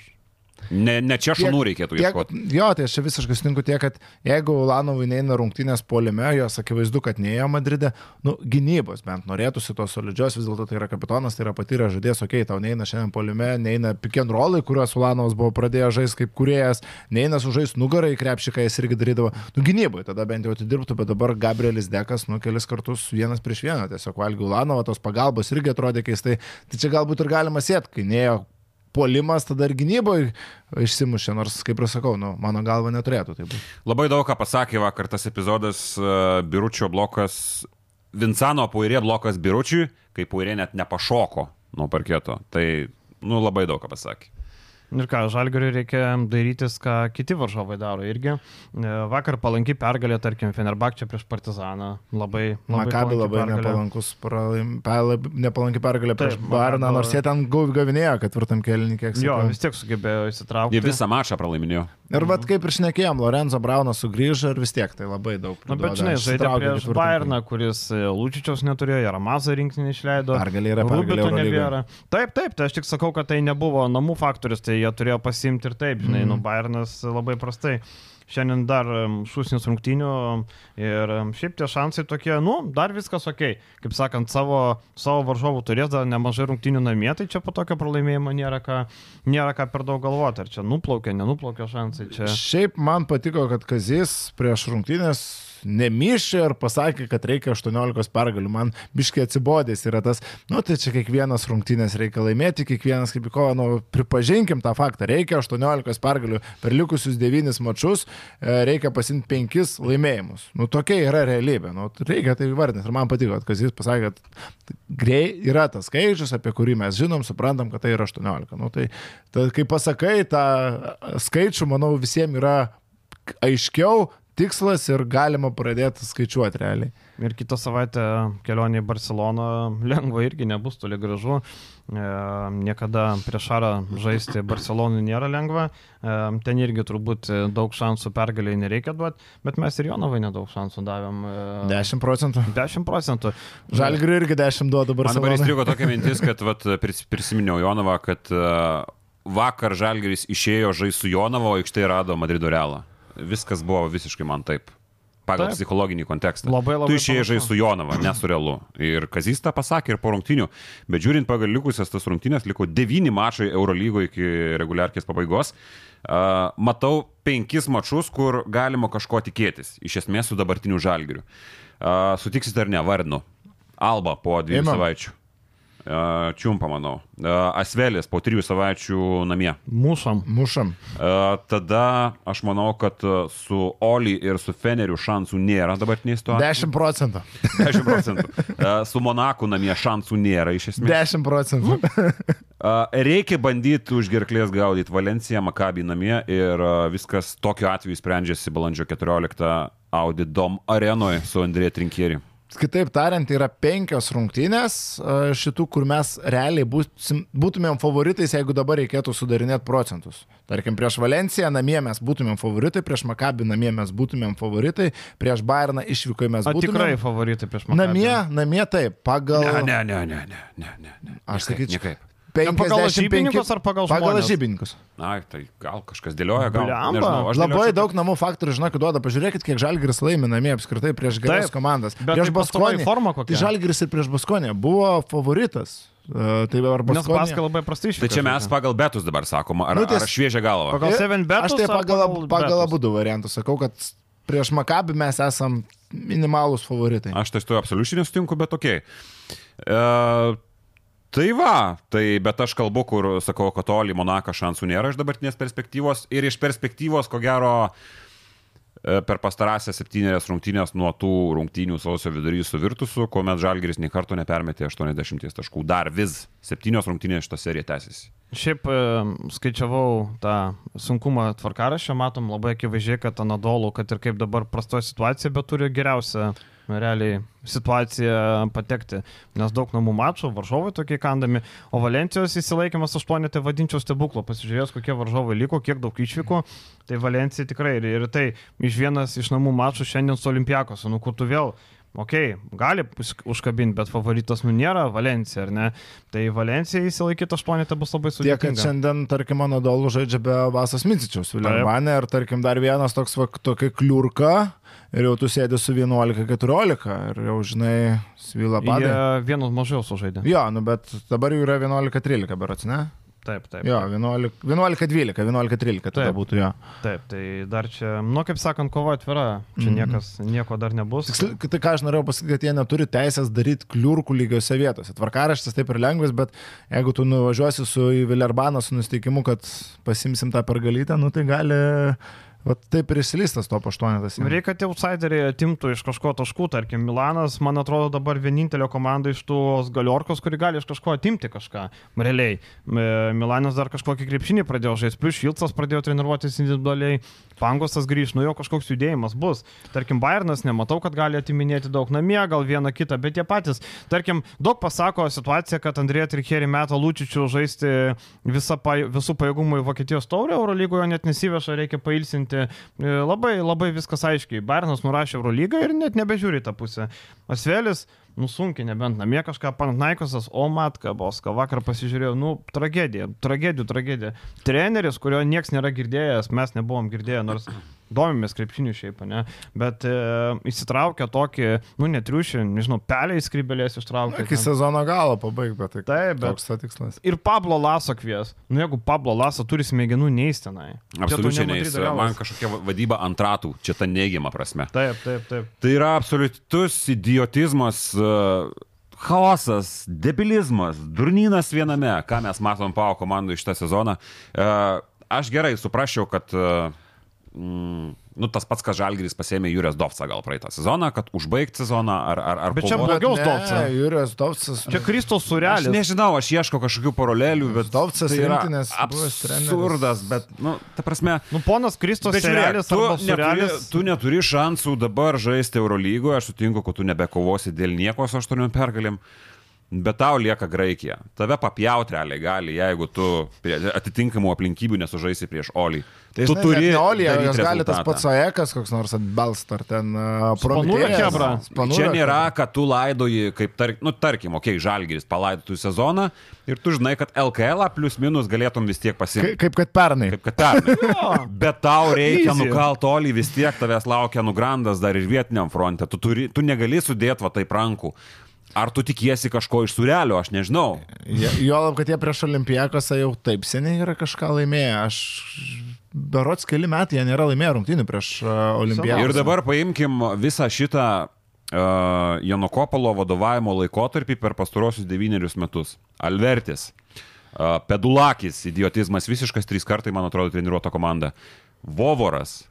ne, ne čia šunų reikėtų tiek, ieškoti. jo, tai aš čia visiškai sutinku tiek, kad jeigu Ulanovui neina rungtynės polime, jos akivaizdu, kad neėjo Madride, nu, gynybos bent norėtųsi tos solidžios, vis dėlto tai yra kapitonas, tai yra patyręs žaidėjas, okei, okay, tau neina šiandien polime, neina rollai, kuriuos Ulanovas buvo pradėjęs žaisti kaip kuriejas, neina sužais krepšį, ką jis irgi darydavo, nu, gynyboje tada bent jau atidirbtų, bet dabar Gabrielis Dekas, nu, kelis kartus vienas prieš vieną, tiesiog valgiau Ulanovą, tos pagalbos irgi atrodė keistai, tai čia galbūt ir galima sėti, kai neėjo puolimas tada ir gynyboje išsimušė, nors, kaip ir sakau, nu, mano galva neturėtų tai būti. Labai daug ką pasakė vakar tas epizodas uh, Biručio blokas, Vincano Puirė blokas Biručiui, kai Puirė net nepašoko nuo parketo. Tai, nu, labai daug ką pasakė. Ir ką, Žalgariui reikia darytis, ką kiti varžovai daro irgi. E, Vakar palanki pergalė, tarkim, Fenerbakčia prieš Partizaną. Labai, labai Makabi palanki labai pergalė. nepalankus, pralaim- pe- nepalanki pergalė prieš Barną, nors jie ten gau- gavinėjo ketvirtam kelininkė. Jo, vis tiek sugebėjo įsitraukti. Jie visą mačą pralaiminėjo. Ir vad kaip ir šnekėjom, Lorenzo Braunas sugrįžo ir vis tiek tai labai daug. Na, bet žinai, žaidė prieš Bayerną, kuris e, Lūčičiaus neturėjo, Jaramazą rinkinį išleido. Pergalė yra pergalė. Taip, taip, tai aš tik sakau, kad tai nebuvo namų faktorius, tai jie turėjo pasimti ir taip, žinai, Mhm. mm. nu Bayernas labai prastai. Šiandien dar šūsnis rungtynių ir šiaip tie šansai tokie, nu, dar viskas ok. Kaip sakant, savo, savo varžovų turės dar nemažai rungtynių namie, tai čia po tokio pralaimėjimo nėra ką, nėra ką per daug galvoti. Ar čia nuplaukė, nenuplaukė šansai. Čia... Šiaip man patiko, kad Kazis prieš rungtynės nemyšė ir pasakė, kad reikia 18 pergalių. Man biškiai atsibodęs yra tas, nu tai čia kiekvienas rungtynės reikia laimėti, kiekvienas kaip į kovą, nu pripažinkim tą faktą, reikia 18 pergalių per likusius 9 mačius, e, reikia pasimti 5 laimėjimus. Nu tokia yra realybė, nu reikia tai vardinti. Ir man patiko, kad Kazis pasakė, kad grei yra tas skaičius, apie kurį mes žinom, suprantam, kad tai yra 18. Nu, tai, tai kai pasakai tą skaičių, manau, visiems yra aiškiau tikslas ir galima pradėti skaičiuoti realiai. Ir kitą savaitę kelionė į Barceloną (laughs) lengva irgi nebus toli gražu. E, niekada prieš Šarą žaisti Barcelonui nėra lengva. E, ten irgi turbūt daug šansų pergaliai nereikia duoti, bet mes ir Jonovai nedaug šansų davėm. E, 10 procentų. 10 procentų. Žalgiriui irgi 10 duoda Man dabar įstrigo tokia (laughs) mintis, kad vat, pris- prisiminiau Jonovą, kad uh, vakar Žalgeris išėjo žaisti su Jonovo, o aikštėje rado Madrido realą. Viskas buvo visiškai man taip. Pagal Taip. psichologinį kontekstą. Labai, labai tu išėjai žaisti su Jonava, ne su realu. Ir Kazys tą pasakė ir po rungtinių. Bet žiūrint pagal likusias tas rungtynės, liko devyni mačai Eurolygoje iki reguliarkės pabaigos. Uh, matau penkis mačus, kur galima kažko tikėtis. Iš esmės su dabartiniu žalgiriu. Uh, sutiksit ar ne, vardinu. Alba po dviejų savaičių. Čiumpa, manau. Asvelis po trijų savaičių namie. Mušam. Uh, tada aš manau, kad su Oli ir su Feneriu šansų nėra dabartiniai situacijai. 10 procentų. 10 procentų. Su Monaku namie šansų nėra iš esmės. 10 procentų. Reikia bandyti už gerklės gaudyti Valenciją, Makabį namie ir viskas tokiu atveju sprendžiasi balandžio 14 Audi Dom arenoje su Andrėja Trinkieri. Kitaip tariant, yra penkios rungtynės e, šitų, kur mes realiai būsim, būtumėm favoritais, jeigu dabar reikėtų sudarinėti procentus. Tarkim, prieš Valenciją namie mes būtumėm favoritai, prieš Makabį namie mes būtumėm favoritai, prieš Bayerną išvykoje mes O būtumėm. tikrai favoritai prieš mane. Namie, namie taip, pagal... Ne, ne, ne, ne, ne, ne, ne. Aš sakyčiau- Nekaip. 55 pagal lažybininkus ar pagal Pagal žmones? lažybininkus. Ai, tai gal kažkas dėlioja, gal. Nežinau, aš Labai daug namų faktorių, žinok, duoda. Pažiūrėkit, kiek Žalgiris laimi namie apskritai prieš geras komandas. bet Prieš tai Baskonį. Tai Žalgiris ir prieš Baskonį buvo favoritas. E, Tai ar Nes. Baskai labai prastai Tai išvyko. čia mes pagal betus dabar sakoma, ar, Nu, tai- ar šviežia galva. Pagal Seven Betus Aš tai pagal, pagal pagal abu du variantus sakau, kad prieš Makabį mes esam minimalūs favoritai. Aš tai su tuo absoliučiai nesutinku, bet okei. Okay. E, tai va, tai bet aš kalbu, kur sakau, kad toli Monaka šansų nėra iš dabartinės perspektyvos ir iš perspektyvos, ko gero, e, per pastarąsias septynerias rungtynės nuo tų rungtynių sausio vidury su Virtusu, kuomet Žalgiris nei karto nepermetė 80 taškų. Dar vis septynios rungtynės šitą seriją tęsiasi. Šiaip e, skaičiavau tą sunkumą tvarkaraščio, matom labai akivaizdžiai, kad Anadolu, kad ir kaip dabar prastoja situacija, bet turi geriausią realiai situaciją patekti, nes daug namų mačų, varžovai tokie kandami, o Valencijos įsilaikymas aštuonė, tai vadinčiau stebuklo, pasižiūrėjus, kokie varžovai liko, kiek daug išvyko, tai Valencija tikrai ir, ir tai iš vienas iš namų mačų šiandien su Olimpiakos, nu kur tu vėl Ok, gali užkabinti, bet favoritas nu nėra Valencija, ar ne? Tai Valencija įsilaikyti aštuonetą bus labai Tiek, kad sudėtinga. šiandien, tarkim, mano dolų žaidžia be Vasas Mincičiaus, Viljarbanė, ir, tarkim, dar vienas toks, va, tokia kliurka, ir jau tu sėdi su 11-14, ir jau, žinai, svila Jie padė. vienus mažiau sužaidė. Jo, nu, bet dabar jau yra 11-13, berots, ne? Taip, taip. Jo, 11-12, 11-13, tada Taip. būtų jo. Taip, tai dar čia, nu kaip sakant, kova atvira. Čia Mhm. niekas, nieko dar nebus. Tiksliau, tai ką aš norėjau pasakyti, kad jie neturi teisės daryti kliurkų lygiose vietose. Tvarkaraštis taip ir lengvas, bet jeigu tu nuvažiuosi su į Viljarbaną su nusteikimu, kad pasimsim tą pergalytę, nu tai gali, va, taip ir įsilystas to paštuonetas. Reikia, kad tie outsideriai atimtų iš kažko taškų, tarkim, Milanas, man atrodo, dabar vienintelė komanda iš tos galiorkos, kuri gali iš kažko atimti kažką. Realiai. Milanas dar kažkokį krepšinį pradėjo žaisti, plus Šilcas pradėjo treniruotis individualiai, Pangosas grįž, nu jo kažkoks judėjimas bus. Tarkim, Bayernas nematau, kad gali atiminėti daug namie, gal vieną kitą, bet jie patys. Tarkim, daug pasako situacija, kad Andrėja Trikeri meta Lūčičių žaisti visą, visų pajėgumų į Vokietijos taurę, Eurolygoje net nesiveša, reikia pailsinti. E, Labai, labai viskas aiškiai. Bayernas nurašė Eurolygą ir net nebežiūri tą pusę. Asvelis, nusunkiai, nebent namie kažką Panaikosas, o matka boska, vakar pasižiūrėjau, nu, tragedija, tragedijų, tragedija. Treneris, kurio niekas nėra girdėjęs, mes nebuvom girdėję, nors domimės krepšiniu šiaip, ne, bet e, įsitraukia tokį, nu, netriušį, nežinau, pelę į skrybelės ištraukia. Iki sezono galo pabaig, bet tai Taip, bet toks to tikslas. ir Pablo Laso kvies. Nu, jeigu Pablo Laso turi smegenų neįstenai. Absoliučiai neįs. Man kažkokia va- vadyba ant ratų, čia ta neigiama prasme. Taip, taip, taip. Tai yra absoliutus idiotizmas, uh, chaosas, debilizmas, durnynas viename, ką mes matom Pau komandų šitą sezoną. Uh, aš gerai suprasčiau, kad uh, mm, nu, tas pats, kas Žalgiris pasėmė Jūrės Dovcą gal praeitą sezoną, kad užbaigti sezoną ar... ar, ar Bet čia blogiau Ne, Dovca. Jurijus Dovcas. Čia Kristos Aš surelis. nežinau, aš ieško kažkokių paralelių, bet Dovcas tai yra absurdas, bet, nu, ta prasme, Nu, ponas Kristos surelis tu, neturi, tu neturi šansų dabar žaisti Eurolygoje, aš sutinku, kad tu nebekovosi dėl nieko su aštuoniom pergalėm. Bet tau lieka Graikija. Tave papjauti realiai gali, jeigu tu atitinkamų aplinkybių nesužaisi prieš Olį. Tai tu turi. Olija, daryt jos gali tas pats Aekas, koks nors atbelst ar ten uh, chebra. Čia nėra, kad tu laidoji, kaip, tar, nu, tarkim, okei, okay, Žalgiris palaidotų sezoną ir tu žinai, kad LKL plus minus galėtum vis tiek pasimti. Kaip, kaip kad pernai. Kaip kad pernai. (laughs) Bet tau reikia Easy. nukalt tolį, vis tiek tavęs laukia nugrandas dar ir vietiniam fronte. Tu, turi, tu negali sudėti va taip rankų. Ar tu tikiesi kažko iš surelio, aš nežinau. Juolab, kad jie prieš Olimpijakosą jau taip seniai yra kažką laimėję. Aš berots keli metai jie nėra laimėję rungtynių prieš uh, Olimpijakosą. Ir dabar paimkim visą šitą uh, Janokopolo vadovavimo laikotarpį per pastarosius devynerius metus. Alvertis, uh, Pedulakis, idiotizmas visiškas, trys kartai, man atrodo, treniruota komanda. Vovoras.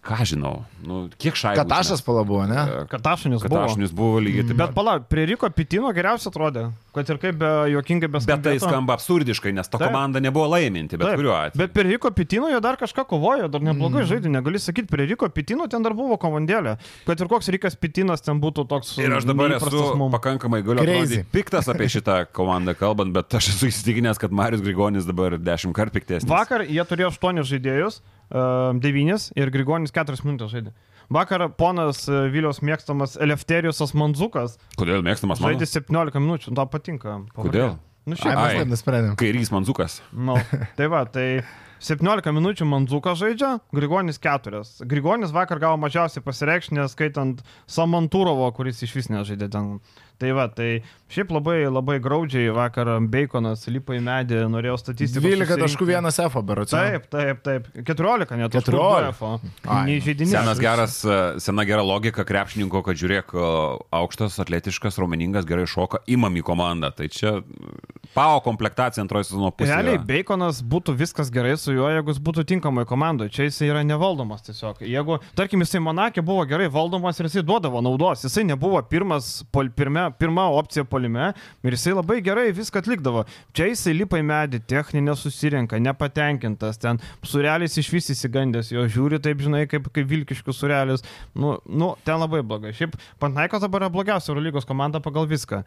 Ką žinau, nu, kiek šaipas. Katašas pala buvo, ne? Katašunis buvo. Katašnis buvo lygiai taip Bet palauk, prie Riko Pitino geriausiai atrodė, kad ir kaip be juokingai be Bet tai skamba absurdiškai, nes ta Taip. komanda nebuvo laiminti, bet Taip. kuriuo atveju. Bet prie Riko Pitino jie dar kažką kovojo, dar neblogai mm. žaidė, negali sakyti, prie Riko Pitino ten dar buvo komandėlė. Kad ir koks Rikas Pitinas ten būtų toks... Ir aš dabar esu mum. pakankamai galiu Crazy. atrodyti piktas apie šitą komandą kalbant, bet aš esu įsitikinęs, kad Marius Grigonis dabar dešimt kartų piktesnis. Vakar jie turėjo 8 žaidėjus, 9 ir Grigonis 4 minutės žaidė. Vakar ponas e, Viliaus mėgstamas Elefterijusas Manzukas Kodėl mėgstamas mano? žaidė 17 minučių, tau patinka. pavardė. Kodėl? Nu, Ai, šiaip. mes Ai. taip nusprendėm. Kairys Manzukas. Nu, tai va, tai 17 minučių Manzukas žaidžia, Grigonis 4. Grigonis vakar gavo mažiausiai pasireikšti, skaitant Samantūrovo, kuris iš vis nežaidė ten. Tai va, tai šiaip labai, labai graudžiai vakar Baconas lipo į medį, norėjo statistikos. 12 taškų susirinkti. vienas F berots. Taip, taip, taip. 14 net. 14. Ai. Neįžeidinė. Senas geras, e, sena gera logika krepšininko, kad žiūrėk, e, aukštas, atletiškas, raumeningas, gerai šoka, imam į komandą. Tai čia PAO komplektacija antroji sezono pusė. Realiai. Baconas būtų viskas gerai su juo, jeigu jis būtų tinkamai komandoje. Čia jisai yra nevaldomas tiesiog. Jeigu, tarkim, jisai Monakė buvo gerai valdomas ir jisai duodavo naudos, jisai nebuvo pirmas, pol, pirme, pirma opcija polime ir jisai labai gerai viską atlikdavo. Čia jisai lipa į medį, techninė susirenka, nepatenkintas, ten surelis iš vis įsigandęs, jo žiūri taip, žinai, kaip, kaip Vilkiškių surelis. Nu, nu, ten labai blogai. Šiaip Pantnaikos dabar yra blogiausia Eurolygos komanda pagal viską.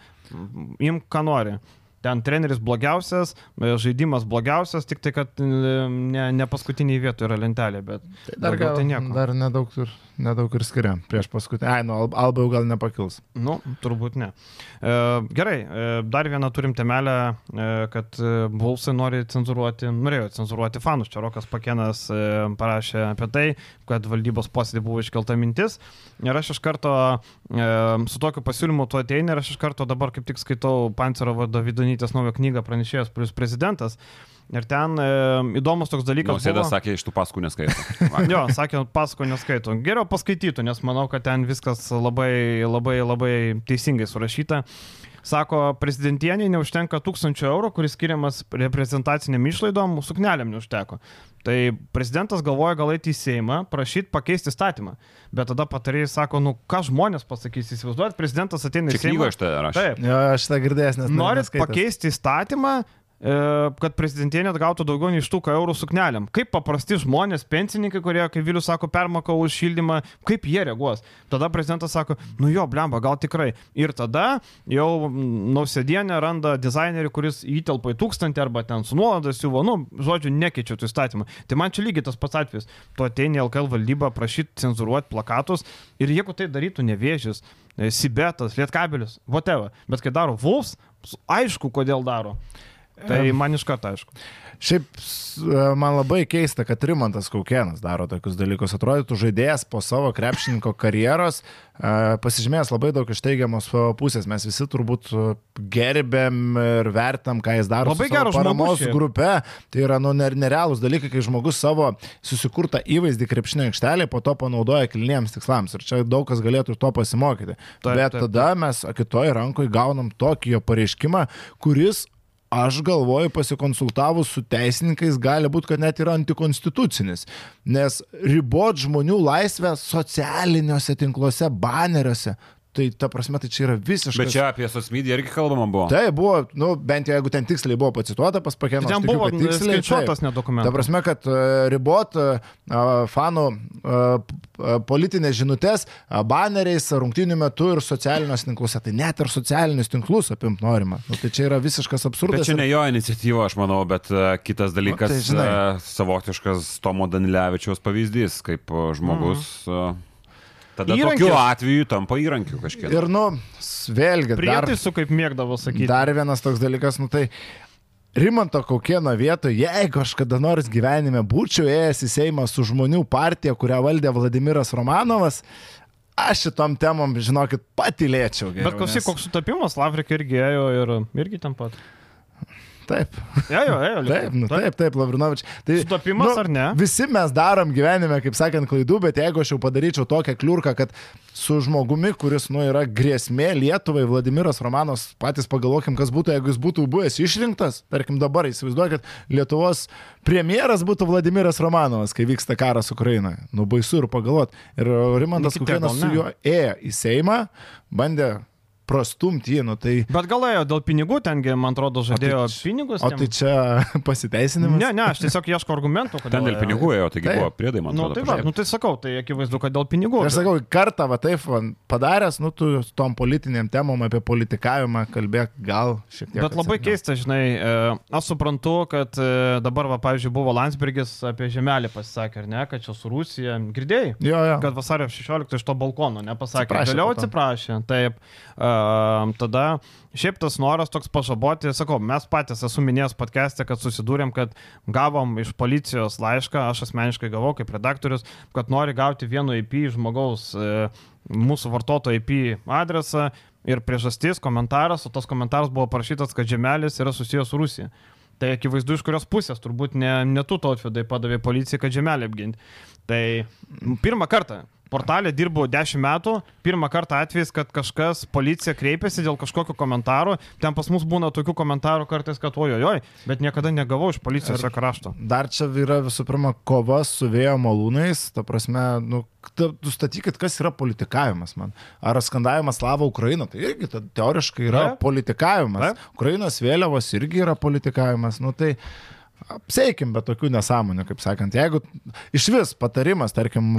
Imk, ką nori. Ten treneris blogiausias, e, žaidimas blogiausias, tik tai, kad e, ne, ne paskutiniai vietoje yra lentelė, bet Dar, daugiau gal, tai nieko. dar nedaug, ir, nedaug ir skiria prieš paskutinį. Ai, nu, Al- Alba jau gal nepakils. Nu, turbūt ne. E, gerai, e, dar vieną turim temelę, e, kad e, Vulsai nori cenzuruoti, norėjo cenzuruoti fanus. Čia Rokas Pakenas e, parašė apie tai, kad valdybos posėdį buvo iškelta mintis. Ir aš iš karto e, su tokiu pasiūlymu tu ateini ir aš iš karto dabar kaip tik skaitau Pancerovo Davidonytės naują knygą pranešėjas plus prezidentas. Ir ten e, įdomus toks dalykas. Nausėda buvo- sakė, iš tų paskų neskaito. Jo, sakė, pasako neskaito. Geriau paskaitytų, nes manau, kad ten viskas labai, labai, labai teisingai surašyta. Sako, prezidentieniai neužtenka tūkstančio eurų, kuris skiriamas reprezentaciniam išlaidom, sukneliam neužteko. Tai prezidentas galvoja gal eiti į Seimą, prašyti pakeisti statymą. Bet tada patarėjai sako, nu ką žmonės pasakys, įsivaizduojat, prezidentas ateina į Seimą. knygoje šitą rašė. Taip. Jo, aš tą girdėjęs, nes... Norit pakeisti įstatymą, e, kad prezidentienė gautų daugiau nei štuką eurų sukneliam. Kaip paprasti žmonės, pensininkai, kurie, kaip Vilius sako, permoka už šildymą, kaip jie reaguos. Tada prezidentas sako, nu jo, blemba, gal tikrai. Ir tada jau nausėdienė randa dizainerį, kuris įtelpa į tūkstantį arba ten su nuolaidas siūvo, nu, žodžiu, nekeičia tų įstatymų. Tai man čia lygiai tas pats atvejis. Tu ateini LKL valdybą prašyti cenzuruoti plakatus ir jeigu tai darytų nevėžys, e, Sibetas, Lietkabelis, whatever. Bet kai daro Wolfs, aišku, kodėl daro. Tai man iš karto aišku. Šiaip s- man labai keista, kad Rimantas Kaukienas daro tokius dalykus. Atrodytų žaidėjas po savo krepšininko karjeros, e, pasižymėjęs labai daug iš teigiamos e, pusės. Mes visi turbūt e, gerbėm ir vertam, ką jis daro Labai žmogus paramos grupe. Tai yra nu, ner- nerealūs dalykai, kai žmogus savo susikurtą įvaizdį krepšinio aikštelėje po to panaudoja kilniems tikslams. Ir čia daug kas galėtų iš to pasimokyti. Taip, Bet taip, tada mes kitoj rankoje gaunam tokį jo pareiškimą, kuris Aš galvoju, pasikonsultavus su teisininkais, gali būti, kad net yra antikonstitucinis, nes ribot žmonių laisvę socialiniuose tinkluose, baneriuose, tai ta prasme, tai čia yra visiškai... Bet čia apie sosmediją irgi kalbama buvo. Tai buvo, nu, bent jau jeigu ten tiksliai buvo pacituota pas pakeną. Ten buvo skaičiuotas net Ta dokumentas. prasme, kad uh, ribot uh, fanų uh, politinės žinutės baneriais rungtinių metu ir socialiniuose tinkluose. Tai net ir socialinius tinklus apimt norima. Nu, tai čia yra visiškas absurdas. Bet čia ne jo iniciatyva, aš manau, bet kitas dalykas, Nu, tai žinai. savotiškas Tomo Danilevičiaus pavyzdys, kaip žmogus. Uh, tada Įrankis. tokiu atveju tampa įrankiu kažkiek. Ir, nu, vėlgi, Prietaisų, kaip mėgdavo sakyti. dar vienas toks dalykas, nu tai Rimanto kokieno vietoje, jeigu aš kada nors gyvenime būčiau ėjęs į Seimą su žmonių partija, kurią valdė Vladimiras Romanovas, aš šitom temom, žinokit, patilėčiau. Geriau, Bet klausyk, nes- koks sutapimas, Lavrika irgi ėjo ir irgi ten pat. Taip. Jo, jo, jo. (laughs) Taip, nu, taip, taip, Lavrinovič. Tai, Sutapimas ar ne? Visi mes darom gyvenime, kaip sakant, klaidų, bet jeigu aš jau padaryčiau tokią kliurką, kad su žmogumi, kuris, nu, yra grėsmė Lietuvai, Vladimiras Romanos, patys pagalvokim, kas būtų, jeigu jis būtų buvęs išrinktas, tarkim dabar įsivaizduokit, Lietuvos premjeras būtų Vladimiras Romanovas, kai vyksta karas Ukrainoje. Nu, baisu ir pagalvot. Ir Rimantas Nu, gal su juo ėjo į Seimą, bandė prastumti jį, nu tai... Bet galėjo dėl pinigų, tengi, man atrodo, žadėjo O tai pinigus. O tai čia (laughs) pasiteisinimas? Ne, ne, aš tiesiog ieško argumentų, kodėl. Ten dėl ėjo. pinigų ėjo, taigi Taip. buvo priedai, man Nu, atrodo. tai va, nu tai sakau, tai akivaizdu, kad dėl pinigų. Aš sakau, kartą va taip va, padaręs, nu tu su tom politiniam temom apie politikavimą kalbėk gal šiek tiek. Bet labai atsargiau. keista, žinai, e, aš suprantu, kad e, dabar, va, pavyzdžiui, buvo Landsbergis apie žemelį pasisakė, ar ne, kad čia su Rusija. Girdėjai? Jo, jo. Kad vasario 16 iš to balkono nepasakė. Atsiprašė Vėliau atsiprašė. Taip. Uh, tada šiaip tas noras toks pažaboti, sakau, mes patys esu minėjęs podcast'e, kad susidūrėm, kad gavom iš policijos laišką, aš asmeniškai gavau kaip redaktorius, kad nori gauti vieno IP žmogaus uh, mūsų vartotojo IP adresą ir priežastis, komentaras, o tas komentaras buvo parašytas, kad žemelis yra susijęs su Rusija. Tai akivaizdu, iš kurios pusės, turbūt ne, ne tu tautvidai padavė policijai, kad žemelį apginti. Tai pirmą kartą portalė dirbu 10 metų, pirmą kartą atvejis, kad kažkas policija kreipėsi dėl kažkokio komentaro, ten pas mus būna tokių komentarų kartais, kad ojojoj, bet niekada negavau iš policijos jokio rašto. Dar čia yra visų pirma kova su vėjo malūnais, ta prasme, nu, ta- nustatykit, kas yra politikavimas man. Ar skandavimas Slava Ukraina, tai irgi ta, teoriškai yra Taip. politikavimas. Taip. Ukrainos vėliavos irgi yra politikavimas. Nu, tai apseikim be tokių nesąmonių, kaip sakant. Jeigu iš vis patarimas, tarkim,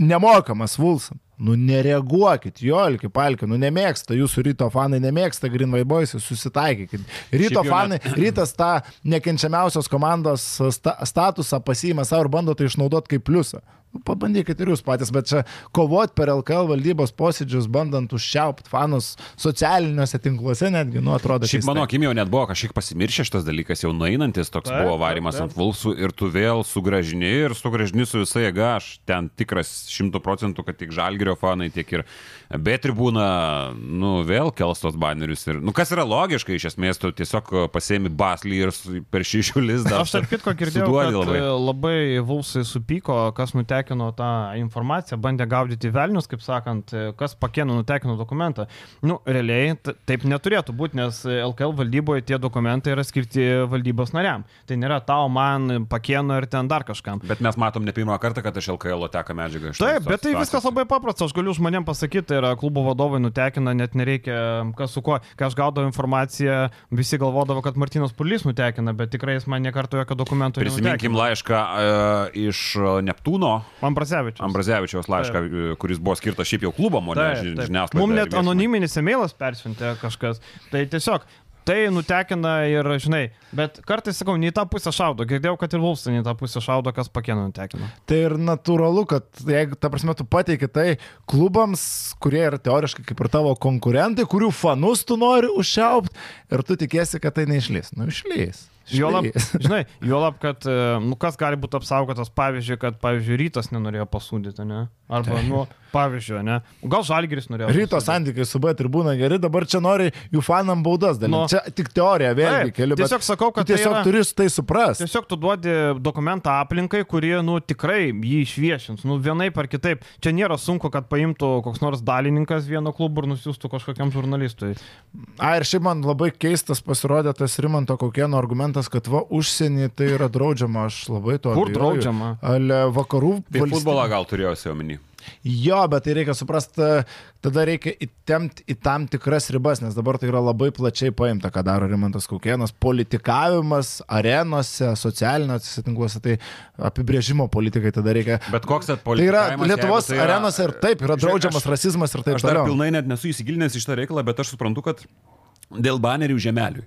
nemokamas Vulsam. Nu, nereaguokit, jolki, palki, nu, nemėgsta, jūsų ryto fanai nemėgsta Green White Boys, susitaikykit. Ryto fanai, rytas tą nekenčiamiausios komandos sta statusą pasiima savo ir bando tai išnaudoti kaip pliusą. Pabandykit ir jūs patys, bet čia kovot per LKL valdybos posėdžius, bandant užšiaupt fanus socialiniuose tinkluose, netgi, nu, atrodo, Šiaip mano akim jau net buvo kažkiek pasimiršęs šitas dalykas, jau nueinantis toks Taip, buvo taip, varimas taip. ant vulsų ir tu vėl sugražini ir sugražini su visai jėga, aš ten tikras šimtų procentų, kad tik žalgerio fanai, tiek ir B tribūna, nu vėl kels tos banerius ir, nu kas yra logiška, iš esmės tu tiesiog pasiemi baslį ir per šešių lizdą. Aš tarp kitko girdėjau, kad labai. Vulsai supyko, kas nutekino tą informaciją, bandė gaudyti velnius, kaip sakant, kas pakėno nutekino dokumentą. Nu, realiai taip neturėtų būti, nes LKL valdyboje tie dokumentai yra skirti valdybos nariam. Tai nėra tau, man, pakėno ir ten dar kažkam. Bet mes matom ne pirmą kartą, kad iš LKL teka medžiaga Taip, bet tai viskas labai paprasta, aš galiu žmonėm pasakyti, tai yra klubo vadovai nutekina, net nereikia kas su kuo. Kai aš gaudavau informaciją, visi galvodavo, kad Martinas Purlys nutekina, bet tikrai jis man nekarto jokio dokumento Prisiminkim nenutekino. laišką uh, iš e, Neptūno, Ambrasevičius. Ambrazevičiaus laišką, e, kuris buvo skirtas šiaip jau klubom, o ne Taip, ži- taip. žiniasklaidai. Mums net anoniminis emailas persiuntė kažkas. Tai tiesiog tai nutekina ir, žinai, bet kartais sakau, nei tą pusę šaudo. Girdėjau, kad ir Vulsai nei tą pusę šaudo, kas pakėno nutekino. Tai ir natūralu, kad jeigu, ta prasme, tu pateiki tai klubams, kurie yra teoriškai kaip ir tavo konkurentai, kurių fanus tu nori užšiaupt ir tu tikėsi, kad tai neišlys. Nu, išlys. Juolab, žinai, juolab, kad, e, nu, kas gali būti apsaugotas, pavyzdžiui, kad, pavyzdžiui, rytas nenorėjo pasūdyti, ne? Arba, nu, pavyzdžiui, ne? Gal žalgeris norėjo. Ryto santykiai su B tribūna geri, dabar čia nori jų fanam baudas dalinti. Nu. Čia tik teorija vėlgi keliu. tiesiog sakau, kad tu tiesiog tai yra- turi tai suprasti. Tiesiog tu duodi dokumentą aplinkai, kurie, nu, tikrai jį išviešins. Nu, vienaip ar kitaip. Čia nėra sunku, kad paimtų koks nors dalininkas vieno klubo ir nusiųstų kažkokiam žurnalistui. A, ir šiaip man labai keistas pasirodė tas Rimanto kokieno argumentas, kad va, užsienį tai yra draudžiama, aš labai to Kur abejoju. draudžiama? Ale vakarų Tai futbolą gal turėjo omeny. Jo, bet tai reikia suprasti, tada reikia įtemti į tam tikras ribas, nes dabar tai yra labai plačiai paimta, ką daro Rimantas Kaukienas. Politikavimas arenose, socialiniuose tinkluose, tai apibrėžimo politikai tada reikia. Bet koks Tai tas yra Lietuvos tai yra- arenose ir taip yra draudžiamas aš- rasizmas ir taip Aš dar toliau. pilnai net nesu įsigilinęs į šitą reikalą, bet aš suprantu, kad dėl banerių žemeliui.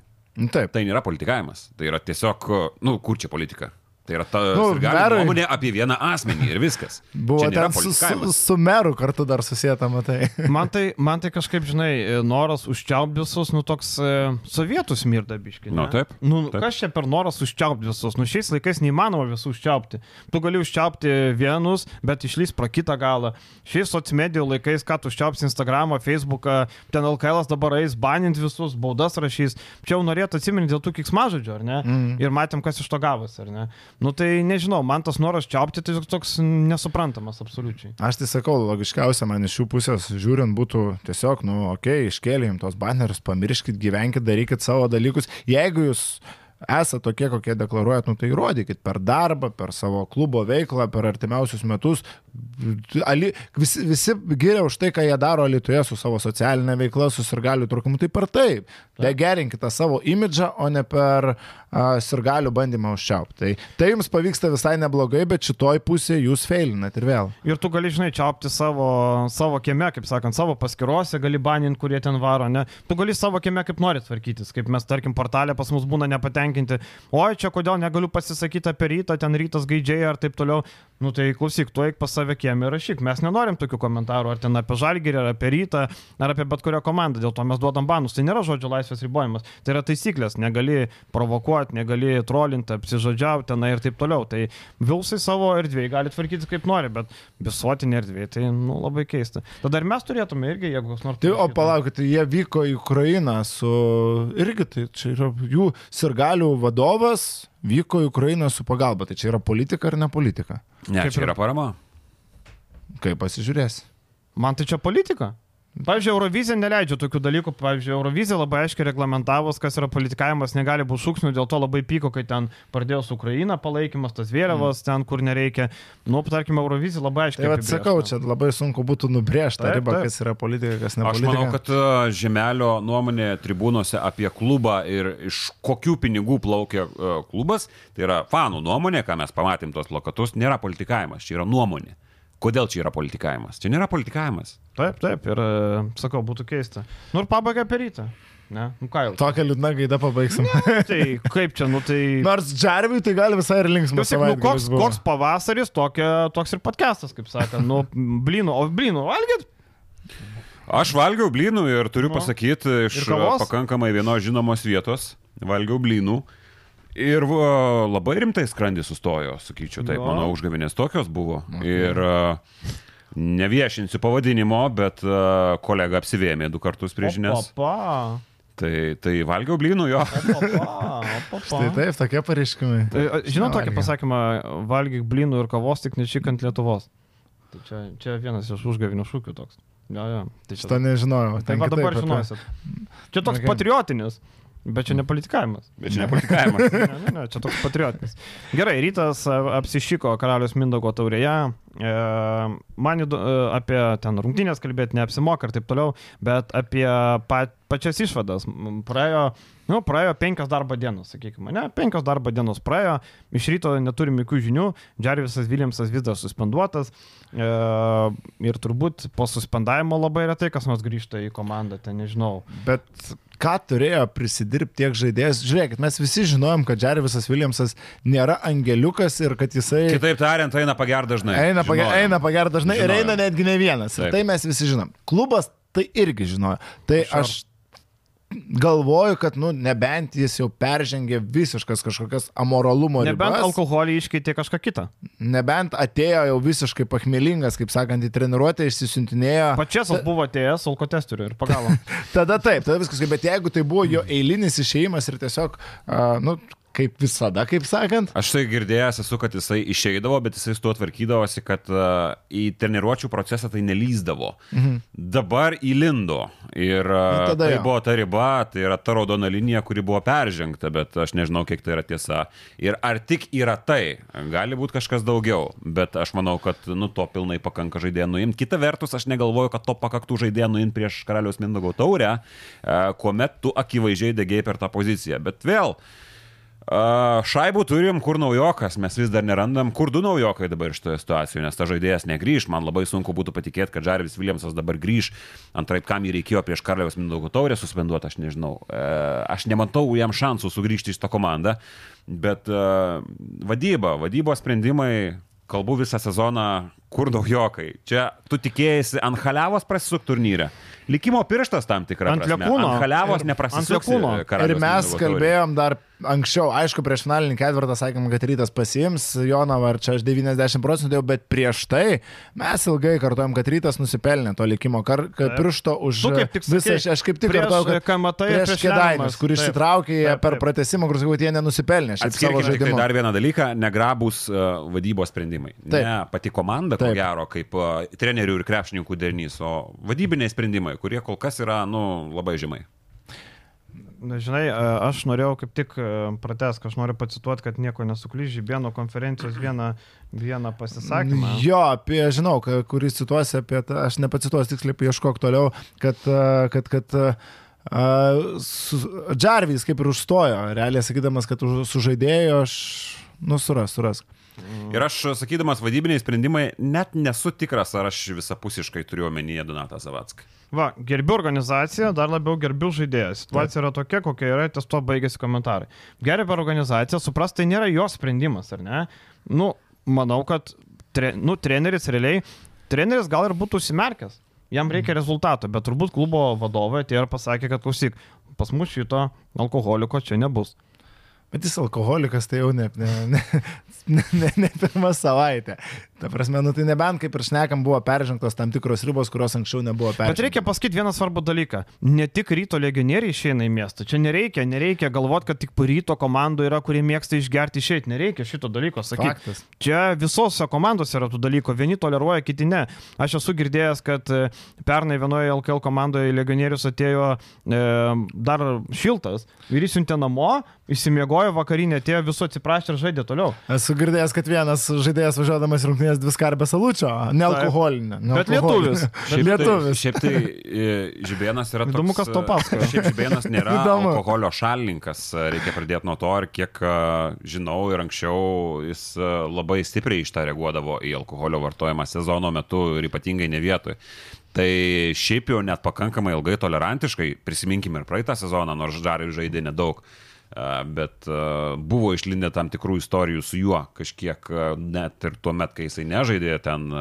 Taip. Tai nėra politikavimas. Tai yra tiesiog, nu, kur čia politika? Tai yra ta Nu, merui- nuomonė apie vieną asmenį ir viskas. Buvo ten su, su, su meru kartu dar susijęta, matai. (laughs) Man tai, man tai kažkaip, žinai, noras užčiaupti visus, nu toks e, sovietų smirda biški. ne? Nu, taip, Nu, taip. kas čia per noras užčiaupti visus? Nu, šiais laikais neįmanoma visų užčiaupti. Tu gali užčiaupti vienus, bet išlys pro kitą galą. Šiais sociomedijų laikais, ką tu užčiaupsi Instagramą, Facebooką, ten LKL dabar eis banint visus, baudas rašys. Čia jau norėtų atsiminti dėl tų kiksmažodžių, ar ne? Mm. Ir matėm, kas iš to gavosi, ar ne? Nu tai nežinau, man tas noras čiaupti tai toks nesuprantamas absoliučiai. Aš tai sakau, logiškiausia man iš šių pusės žiūrint būtų tiesiog, nu, okei, okay, iškėlėm tos bannerius, pamirškit, gyvenkit, darykit savo dalykus. Jeigu jūs esate tokie, kokie deklaruojat, nu tai įrodykit per darbą, per savo klubo veiklą, per artimiausius metus. Ali, visi, visi giria už tai, ką jie daro Lietuvoje su savo socialinė veikla, su sirgalių trukimu. Tai per taip. Degerinkite savo imidžą, o ne per uh, sirgalių bandymą užčiaupti. Tai, tai jums pavyksta visai neblogai, bet šitoj pusėje jūs feilinat ir vėl. Ir tu gali, žinai, čiaupti savo, savo kieme, kaip sakant, savo paskirose, gali baninti, kurie ten varo, ne? Tu gali savo kieme kaip nori tvarkytis, kaip mes, tarkim, portalė pas mus būna nepatenkinti. Oi, čia kodėl negaliu pasisakyti apie rytą, ten rytas gaidžiai ar taip toliau. Nu tai klausyk, tu eik pas save kieme ir rašyk. Mes nenorim tokių komentarų, ar ten apie žalgyrį, ar apie rytą, ar apie bet kurią komandą. Dėl to mes duodam banus. Tai nėra žodžio laisvės ribojimas. Tai yra taisyklės. Negali provokuoti, negali trolinti, apsižodžiauti tenai ir taip toliau. Tai Vilsai savo erdvėje gali tvarkyti kaip nori, bet visuotinė erdvė, tai nu, labai keista. Tada ir mes turėtume irgi, jeigu kas nors... Tai, o palaukit, tai jie vyko į Ukrainą su... Irgi tai čia yra jų sirgalių vadovas, vyko į Ukrainą su pagalba. Tai čia yra politika ar ne politika? Ne, Kaip čia ir- yra parama. Kaip pasižiūrėsi? Man tai čia politika. Pavyzdžiui, Eurovizija neleidžia tokių dalykų. Pavyzdžiui, Eurovizija labai aiškiai reglamentavus, kas yra politikavimas, negali būti šūksnių, dėl to labai pyko, kai ten pradėjo su Ukraina palaikymas, tas vėliavas mm. ten, kur nereikia. Nu, tarkim, Eurovizija labai aiškiai. Tai vad sakau, čia labai sunku būtų nubrėžti Taip, ribą, taip. kas yra politika, kas ne Aš politika. manau, kad e, Žemelio nuomonė tribūnose apie klubą ir iš kokių pinigų plaukia e, klubas, tai yra fanų nuomonė, ką mes pamatėm tos lokatus, nėra politikavimas, čia yra nuomonė. Kodėl čia yra politikavimas? Čia nėra politikavimas. Taip, taip, ir e, sakau, būtų keista. Nu ir pabaiga per rytą. Ne, nu ką jau. Tokią liūdną gaidą pabaigsim. Tai kaip čia, nu tai... Nors Džarviui tai gali visai ir linksmas. Klausyk, nu, koks, buvo. koks pavasaris, tokia, toks ir podcastas, kaip sakant. Nu, blynų, o blynų valgyt? Aš valgiau blynų ir turiu Nu. pasakyti iš pakankamai vienos žinomos vietos. Valgiau blynų. Ir va, labai rimtai skrandis sustojo, sakyčiau, taip, Jo. mano užgavinės tokios buvo. Ir a, neviešinsiu pavadinimo, bet a, kolega apsivėmė du kartus prieš žinias. Opa, Tai, tai valgiau blynų jo. opa, opa. (laughs) Tai taip, tokie pareiškimai. Tai, Žinau tokį pasakymą, valgyk blynų ir kavos tik nečikant Lietuvos. Tai čia, čia vienas iš užgavinių šūkių toks. Ja, ja. Tai čia Šitą nežinojau. Tai dabar žinosit. Čia toks Okay. patriotinis, bet čia ne politikavimas. Bet čia ne politikavimas. (laughs) Ne, ne, ne, čia toks patriotinis. Gerai, rytas apsišyko karalius Mindago taurėje. E, man įdo, e, apie ten rungtynės kalbėti neapsimoka ir taip toliau, bet apie pa, pačias išvadas. Praėjo, nu, praėjo penkios darbo dienos, sakykime, ne, penkios darbo dienos praėjo, iš ryto neturim jokių žinių, Džarvisas Viljamsas vis dar suspenduotas e, ir turbūt po suspendavimo labai retai kas nors grįžta į komandą, ten nežinau. Bet ką turėjo prisidirbti tiek žaidėjas? Žiūrėkit, mes visi žinojom, kad Džervisas Williamsas nėra angeliukas ir kad jisai Kitaip tariant, eina pager dažnai. eina, pager, Žinojom. eina pager dažnai ir Žinojom. eina netgi ne vienas. Ir Taip. tai mes visi žinom. Klubas tai irgi žinojo. Tai Sure. aš galvoju, kad, nu, nebent jis jau peržengė visiškas kažkokias amoralumo Nebent ribas. alkoholį iškeitė kažką kitą. Nebent atėjo jau visiškai pachmelingas, kaip sakant, į treniruotę, išsisintinėjo. Pačias buvo atėjęs alkotesteriu ir pagavo. (laughs) Tada taip, tada viskas, bet jeigu tai buvo jo eilinis išėjimas ir tiesiog, uh, nu, kaip visada, kaip sakant, Aš tai girdėjęs esu, kad jisai išeidavo, bet jisai su tuo tvarkydavosi, kad uh, į treniruočio procesą tai nelyzdavo. Mhm. Dabar įlindo. Ir uh, tai jo. buvo ta riba, tai yra ta raudona linija, kuri buvo peržengta, bet aš nežinau, kiek tai yra tiesa. Ir ar tik yra tai, gali būti kažkas daugiau, bet aš manau, kad nu, to pilnai pakanka žaidėjų nuimti. Kita vertus, aš negalvoju, kad to pakaktų žaidėjų nuimti prieš karaliaus Mindago taurę, uh, kuomet tu akivaizdžiai degėjai per tą poziciją. Bet vėl, A, Šaibų turim, kur naujokas, mes vis dar nerandam, kur du naujokai dabar iš toje situacijoje, nes ta žaidėjas negrįž, man labai sunku būtų patikėti, kad Jarvis Williamsas dabar grįž, antraip kam jį reikėjo prieš Karaliaus Mindaugo taurę suspenduoti, aš nežinau, E, aš nematau jam šansų sugrįžti į šitą komandą, bet e, vadyba, vadybos sprendimai, kalbu visą sezoną, kur naujokai. Čia tu tikėjai ant haliavos prasisuk turnyrę. Likimo pirštas tam tikra. Ant prasme. lekūno. Ant haliavos lekūno. Ir mes kalbėjom dar anksčiau, aišku, prieš finalinį ketvirtą sakėm, kad rytas pasiims Jonavą, ar čia aš 90 procentų, jau, bet prieš tai mes ilgai kartuojam, kad rytas nusipelnė to likimo kar, Taip. piršto už visą, aš, kaip tik prieš kartuoju, kad ir prieš prieš Lemiamas. kur Taip. išsitraukė jie Taip, per taip. pratesimą, kur sakau, jie nenusipelnė. Atskirkime tai dar vieną dalyką, negrabus uh, vadybos sprendimai. Taip. Ne pati komanda, ko Taip. gero, kaip trenerių ir krepšininkų derinys, o vadybiniai sprendimai, kurie kol kas yra, nu, labai žemai. Na, Žinai, aš norėjau kaip tik prates, aš noriu pacituoti, kad nieko nesuklyž, Žibėno konferencijos vieną, vieną pasisakymą. Jo, apie, žinau, kuris cituosi apie tą, aš nepacituosiu tiksliai, ieškok toliau, kad, kad, kad Džarvis kaip ir užstojo, realiai sakydamas, kad už- sužaidėjo, aš, nu, suras, suras. Ir aš, sakydamas vadybiniai sprendimai, net nesu tikras, ar aš visapusiškai turiu omenyje Donatą Zavatską. Va, gerbiu organizaciją, dar labiau gerbiu žaidėją. Situacija yra tokia, kokia yra, ties to baigėsi komentarai. Gerbiu organizaciją, supras, tai nėra jo sprendimas, ar ne? Nu, manau, kad tre, nu, treneris realiai, treneris gal ir būtų užsimerkęs. Jam reikia rezultato, bet turbūt klubo vadovai atėjo ir pasakė, kad klausyk, pas mus šito alkoholiko čia nebus. Bet jis alkoholikas, tai jau ne, ne, ne, ne, ne, pirmą savaitę. Ta prasme, nu tai nebent kaip ir šnekam, buvo peržengtos tam tikros ribos, kurios anksčiau nebuvo peržengtos. Bet reikia pasakyti vieną svarbų dalyką. Ne tik ryto legionieriai išeina į miestą. Čia nereikia, nereikia galvoti, kad tik ryto komandoje yra, kurie mėgsta išgerti išeiti. Nereikia šito dalyko sakyti. Čia visose komandose yra tų dalykų. Vieni toleruoja, kiti ne. Aš esu girdėjęs, kad e, pernai vienoje LKL komandoje legionierius atėjo e, dar šiltas ir įsiuntė namo, įsimiegojo vakarinė, atėjo visų atsiprašė ir žaidė toliau. Esu girdėjęs, kad vienas žaidėjas važiuodamas rungtynės dvi skarbės alučio, ne alkoholinė. Bet lietuvis. Bet lietuvis. Šiaip tai e, Žibėnas yra toks... Įdomu, kas tau pasakoja. Šiaip Žibėnas nėra Įdomu. alkoholio šalininkas, reikia pradėti nuo to ir kiek e, žinau ir anksčiau jis e, labai stipriai iš tą reaguodavo į alkoholio vartojimą sezono metu ir ypatingai ne vietoj. Tai šiaip jau net pakankamai ilgai tolerantiškai, prisiminkime ir praeitą sezoną, nors Žarai žaidė nedaug. Bet buvo išlindę tam tikrų istorijų su juo kažkiek, net ir tuo met, kai jisai nežaidė, ten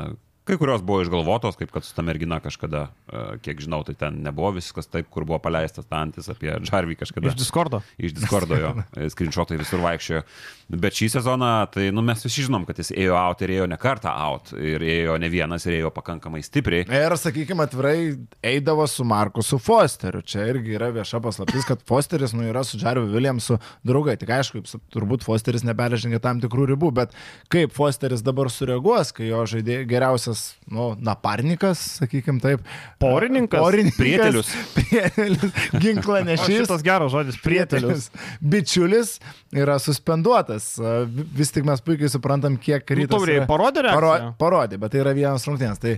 kai kurios buvo išgalvotos, kaip kad su ta mergina kažkada, e, kiek žinau, tai ten nebuvo viskas taip, kur buvo paleistas tantis apie Žarvį kažkada. Iš Discordo. Iš Discordo jo, (laughs) skrinšotai visur vaikščiojo. Bet šį sezoną, tai nu, mes visi žinom, kad jis ėjo out ir ėjo ne kartą out. Ir ėjo ne vienas, ir ėjo pakankamai stipriai. Ir, sakykime, atvirai eidavo su Markusu Fosteriu. Čia irgi yra vieša paslaptis, kad Fosteris nu, yra su Džarviu Williamsu draugai. Tik aišku, turbūt Fosteris neperžengia tam tikrų ribų, bet kaip Fosteris dabar sureaguos, kai jo žaidė geriausias, nu, naparnikas, sakykime taip. Porininkas? Porininkas. Prietelius. (laughs) Prietelius. Ginkla O nešys. šitas geras žodis, prietelius. Bičiulis yra suspenduotas. Vis tik mes puikiai suprantam, kiek Nu, rytas. tauriai yra- parodė Paro, reakciją? parodė, bet tai yra vienas rungtynės. Tai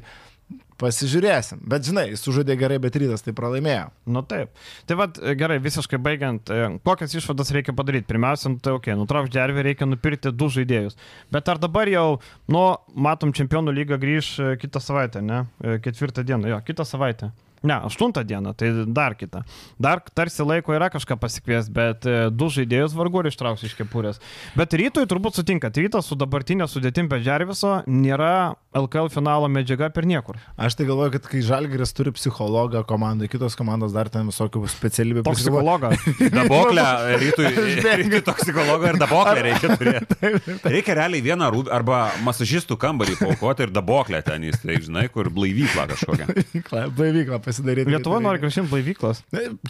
pasižiūrėsim. Bet žinai, sužaidė gerai, bet rytas tai pralaimėjo. Nu taip. Tai vad gerai, visiškai baigiant, e, kokias išvadas reikia padaryti? Pirmiausia, nu, tai ok, nutraukti džervį reikia nupirkti du žaidėjus. Bet ar dabar jau, nu, matom, čempionų lyga grįž e, kitą savaitę, ne? E, Ketvirtą dieną, jo, kitą savaitę. Ne, aštuntą dieną, tai dar kitą. Dar tarsi laiko yra kažką pasikvies, bet e, du žaidėjus vargu ar ištrauks iš kepurės. Bet rytoj turbūt sutinka, rytas su dabartinė sudėtim be Džerviso nėra LKL finalo medžiaga per niekur. Aš tai galvoju, kad kai Žalgeris turi psichologą komandai, kitos komandos dar ten visokių specialybių Toksikologą. (laughs) Daboklę, (laughs) rytui, (laughs) rytui toksikologo ir daboklę reikia turėti. Reikia realiai vieną rūbį arba masažistų kambarį paukoti ir daboklę ten įsteigti, žinai, kur blaivyklą kažkokią. Blaivyklą, blaivyklą pasidaryti. Lietuva nori gražinti blaivyklas.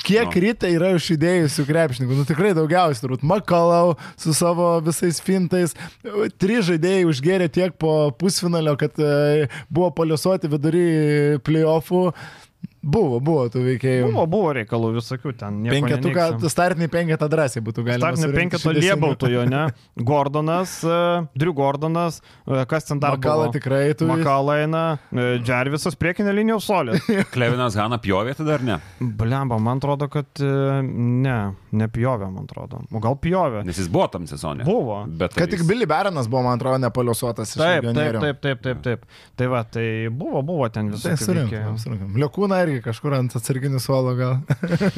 Kiek Nu. rytai yra išidėjusių krepšininkų? Nu tikrai daugiausiai, turbūt Makalau su savo visais fintais. Trys žaidėjai užgėrė tiek po pusfinalio, kad e, buvo paliusuoti vidury playoffų. Buvo, buvo tų veikėjų. Buvo, buvo reikalų visokių ten. nieko Penketuką, startinį penketą drąsiai būtų galima. Startinį penketą liebautojo, ne? Gordonas, uh, Drew Gordonas, uh, kas ten dar Makala buvo? tikrai tu. Makalaina, uh, Džervisas priekinė linija solė. (laughs) Klevinas Hana pjovė tada ar ne? Blemba, man atrodo, kad uh, ne, nepjovė, man atrodo. O gal pjovė? Nes jis buvo tam sezone. Buvo. Bet Kad tik Billy Berenas buvo, man atrodo, nepaliuosuotas iš Taip, taip, taip, taip, taip, taip. Tai va, tai buvo, buvo ten Tai visų surinkom, surinkom. Liukūna irgi kažkur ant atsarginių suolo gal.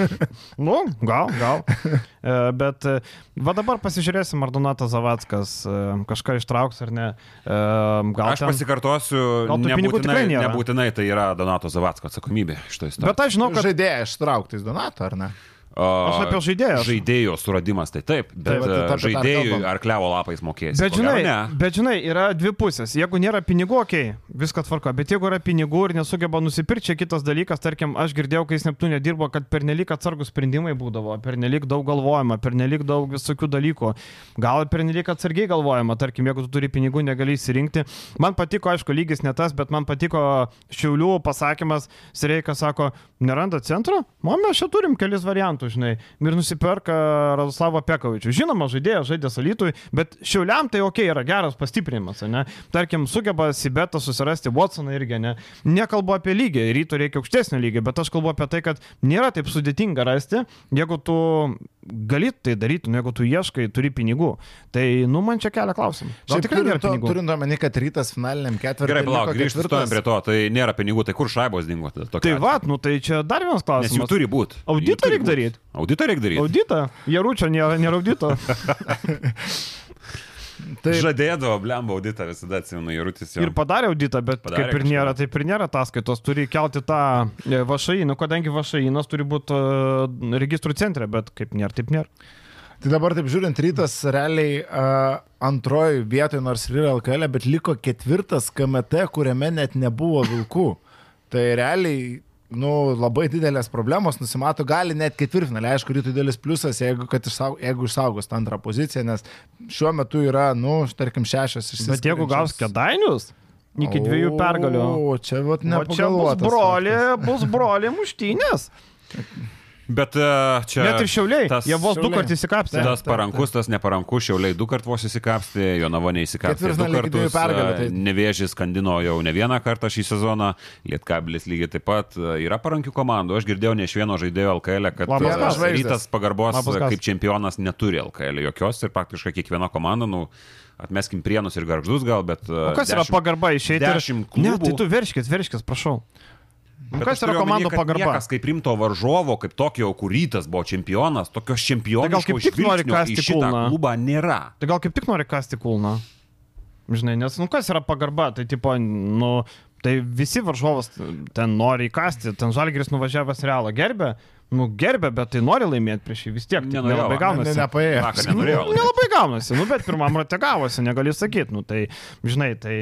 (laughs) Nu, gal, gal. (laughs) E, Bet e, va dabar pasižiūrėsim, ar Donatas Zavackas e, kažką ištrauks ar ne. Gal Aš ten... pasikartosiu, Gal nebūtinai, nebūtinai tai yra Donato Zavatsko atsakomybė šitą istoriją. Bet aš žinau, kad Žaidėją ištraukti iš Donato, ar ne? Aš apie žaidėją. Žaidėjo suradimas, tai taip, bet va, tai e, tą žaidėjui ar klevo lapais mokės. Bet žinai, bet žinai, yra dvi pusės. Jeigu nėra pinigų, okei, okay, viskas tvarko. Bet jeigu yra pinigų ir nesugeba nusipirkti, čia kitas dalykas, tarkim, aš girdėjau, kai jis Neptūnė dirbo, kad pernelyg atsargus sprendimai būdavo, pernelyg daug galvojama, pernelyg daug visokių dalykų. Gal pernelyg atsargiai galvojama, tarkim, jeigu tu turi pinigų, negali įsirinkti. Man patiko, aišku, lygis ne tas, bet man patiko Šiaulių pasakymas, Sereikas sako, neranda centro, o mes čia turim kelis variantus, žinai. Ir nusiperka Radoslavą Pekavičių. Žinoma, žaidėjas žaidė Salitui, bet Šiauliam tai ok, yra geras pastiprinimas, ne? Tarkim, sugeba Sibetą susirasti Watsoną irgi, ne? Nekalbu apie lygį, ryto reikia aukštesnio lygio, bet aš kalbu apie tai, kad nėra taip sudėtinga rasti, jeigu tu gali tai daryti, nu, jeigu tu ieškai, turi pinigų. Tai, nu, man čia kelia klausimą. Gal tikrai nėra turint, to- pinigų? turint omeny, kad rytas finaliniam ketvirtį. Gerai, palauk, grįžtu stojam prie to, tai nėra pinigų, tai kur šaibos dingo Tai atveju? va, nu tai čia dar vienas Nes jų klausimas. turi būti. Auditą reik daryt. Auditą reikia daryti. Auditą? Jaručio nėra, nėra audito. (laughs) Tai Žadėdavo, blemba auditą visada atsimenu, Jarutis jau. Ir padarė auditą, bet Padarė kaip ir kažkada. nėra, taip ir nėra ataskaitos. Turi kelti tą e, vašai, nu kadangi vašainas turi būti uh, registrų centre, bet kaip nėra, taip nėra. Tai dabar taip žiūrint, rytas realiai uh, antroji vietoje, nors ir yra LKL, bet liko ketvirtas KMT, kuriame net nebuvo vilkų. Tai realiai, nu, labai didelės problemos nusimato, gali net ketvirtfinalį, aišku, rytų didelis pliusas, jeigu, išsaug, jeigu išsaugos tą antrą poziciją, nes šiuo metu yra, nu, tarkim, šešios iš Bet jeigu gaus kedainius iki dviejų pergalių. O, čia vat O čia bus broli, bus broli muštynės. (laughs) Bet e, čia... Net ir šiauliai. tas- Jie vos du kartus įsikapstė. Tas parankus, tas neparankus, šiauliai du kartus vos įsikapstė, Jonavo neįsikapstė du kartus, pergalių, e, tai- Nevėžys skandino jau ne vieną kartą šį sezoną, Lietkabilis lygiai taip pat e, yra parankių komandų. Aš girdėjau ne iš vieno žaidėjo LKL, kad Labas rytas pagarbos Labas kaip čempionas neturi LKL jokios ir praktiškai kiekviena komanda, nu, atmeskim prienus ir garždus gal, bet... O kas yra pagarba išeiti? ir- dešimt Ne, klubų. tai tu verškis, verškis, prašau. Nu, Bet kas yra komandų pagarba? Niekas kaip rimto varžovo, kaip tokio kurytas buvo čempionas, tokios čempiono Tai gal kaip tik nori kasti kulną? klubą nėra. Tai gal kaip tik nori kasti kulną? Žinai, nes, nu kas yra pagarba, tai tipo, nu, tai visi varžovas ten nori įkasti, ten Žalgiris nuvažiavęs realą gerbė, nu gerbė, bet tai nori laimėti prieš jį vis tiek, tik Nenorėjo, nelabai gaunasi. Ne, nepaėjo. Vakar Nu, nenorėjau. nelabai gaunasi, nu, bet pirmam rate gavosi, negali sakyti, nu, tai, žinai, tai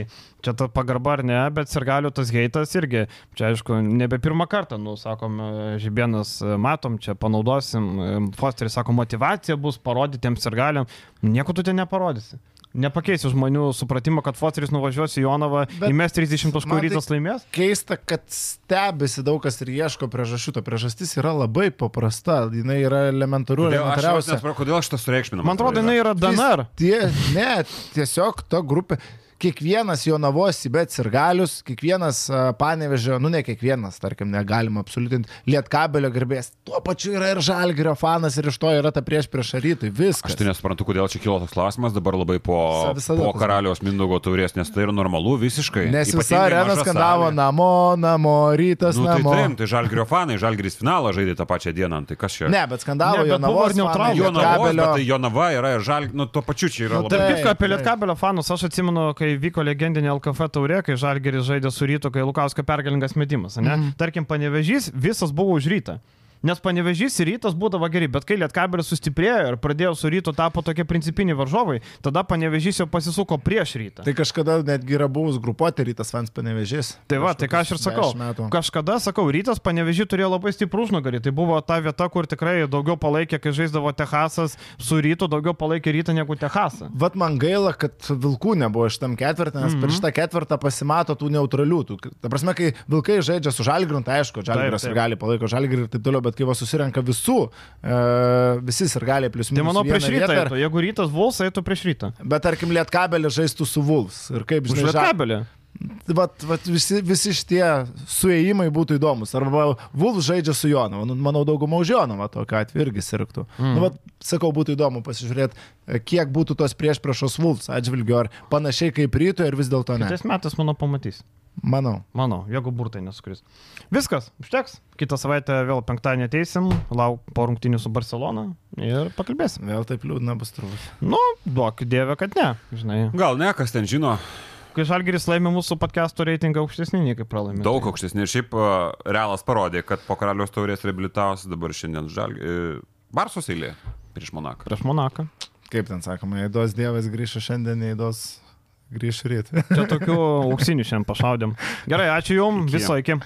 čia ta pagarba ar ne, bet ir galiu tas heitas irgi, čia aišku, nebe pirmą kartą, nu, sakom, e, Žibienas, e, matom, čia panaudosim, e, Fosteris sako, motivacija bus parodytiems ir galiam, nieko tu ten neparodysi. Nepakeisi žmonių supratimo, kad Fosteris nuvažiuos į Jonavą, įmes 30 taškų man tai- rytas laimės. keista, kad stebisi daug kas ir ieško priežasčių. Ta priežastis yra labai paprasta. Jis yra elementarių, Kodėl aš, elementariausia. kodėl aš tas sureikšminu? Man atrodo, jinai yra DNR. Tie, ne, tiesiog ta grupė. Kiekvienas Jonavos, bet ir galius, kiekvienas panevežio, nu ne kiekvienas, tarkim, negalima absoliutinti, lietkabelio gerbės. Tuo pačiu yra ir žalgerio fanas ir iš to yra ta prieš prieš rytui. Viskas. Aš tai nesuprantu, kodėl čia kilo toks klausimas dabar labai po, po karaliaus Mindogo taurės, nes tai yra normalu visiškai. Nes visa arena skandavo salė. namo, namo, rytas Nu, tai namo. taip, tai žalgerio fanai, žalgeris finalą žaidė tą pačią dieną, tai kas čia? Ne, bet skandavo Jonavos. Jonavos, tai Jonava yra ir žal... Nu, tuo pačiu čia yra Nu, labai... tai- Tik apie. Lietkabelio fanus, aš atsimenu, kai vyko legendinė LKF taurė, kai Žalgeris žaidė su ryto, kai Lukausko pergalingas metimas. Ne? Mm. Tarkim, panevežys, visas buvo už rytą. Nes panevežys ir rytas būdavo geri, bet kai Lietkabelis sustiprėjo ir pradėjo su rytu tapo tokie principiniai varžovai, tada panevežys jau pasisuko prieš rytą. Tai kažkada netgi yra buvus grupuotė rytas fans panevežys. Tai va, tai ką aš ir sakau. Kažkada, sakau, rytas panevežį turėjo labai stiprų užnugarį. Tai buvo ta vieta, kur tikrai daugiau palaikė, kai žaisdavo Tehasas, su rytu daugiau palaikė rytą negu Tehasą. Vat man gaila, kad Vilkų nebuvo šitam ketvirtį, nes mm -hmm. per šitą ketvirtą pasimato tų neutralių. Tų, ta prasme, kai Vilkai žaidžia su Žalgiriu, tai aišku, Žalgiris ir gali palaiko Žalgirį ir taip toliau, bet kai va susirenka visų, e, visi ir gali plius minus. Tai manau, prieš rytą, vietą, eitų. jeigu rytas Vuls, eitų prieš rytą. Bet tarkim, Lietkabelį žaistų su Vuls. Ir kaip žinai, Lietkabelį. Vat, vat visi, visi šitie suėjimai būtų įdomus. Arba Vulf žaidžia su Jonovu. Nu, manau, dauguma už Jonovą tokia atveju irgi sirgtų. Mm. Nu, vat, sakau, būtų įdomu pasižiūrėti, kiek būtų tos prieš priešos Vulfs atžvilgiu, ar panašiai kaip ryto, ir vis dėlto ne. Kitais metais, manau, pamatys. Manau. Manau, jeigu burtai nesukris. Viskas, užteks. Kitą savaitę vėl penktadienį ateisim, lauk po rungtinių su Barcelona ir pakalbėsim. Vėl taip liūdna bus turbūt. Nu, duok dievę, kad ne, žinai. Gal ne, kas ten žino. Kai Žalgiris laimė mūsų podcast'o reitingą aukštesnį, nei kaip pralaimė. Daug aukštesnį. Ir šiaip uh, realas parodė, kad po karalius taurės reabilitavosi dabar šiandien Žalgiris. Barsos eilė prieš Monaką. Prieš Monaką. Kaip ten sakoma, eidos dievas grįžo šiandien, eidos grįžo ryt. Čia tokių auksinių šiandien pašaudėm. Gerai, ačiū Jums, viso iki.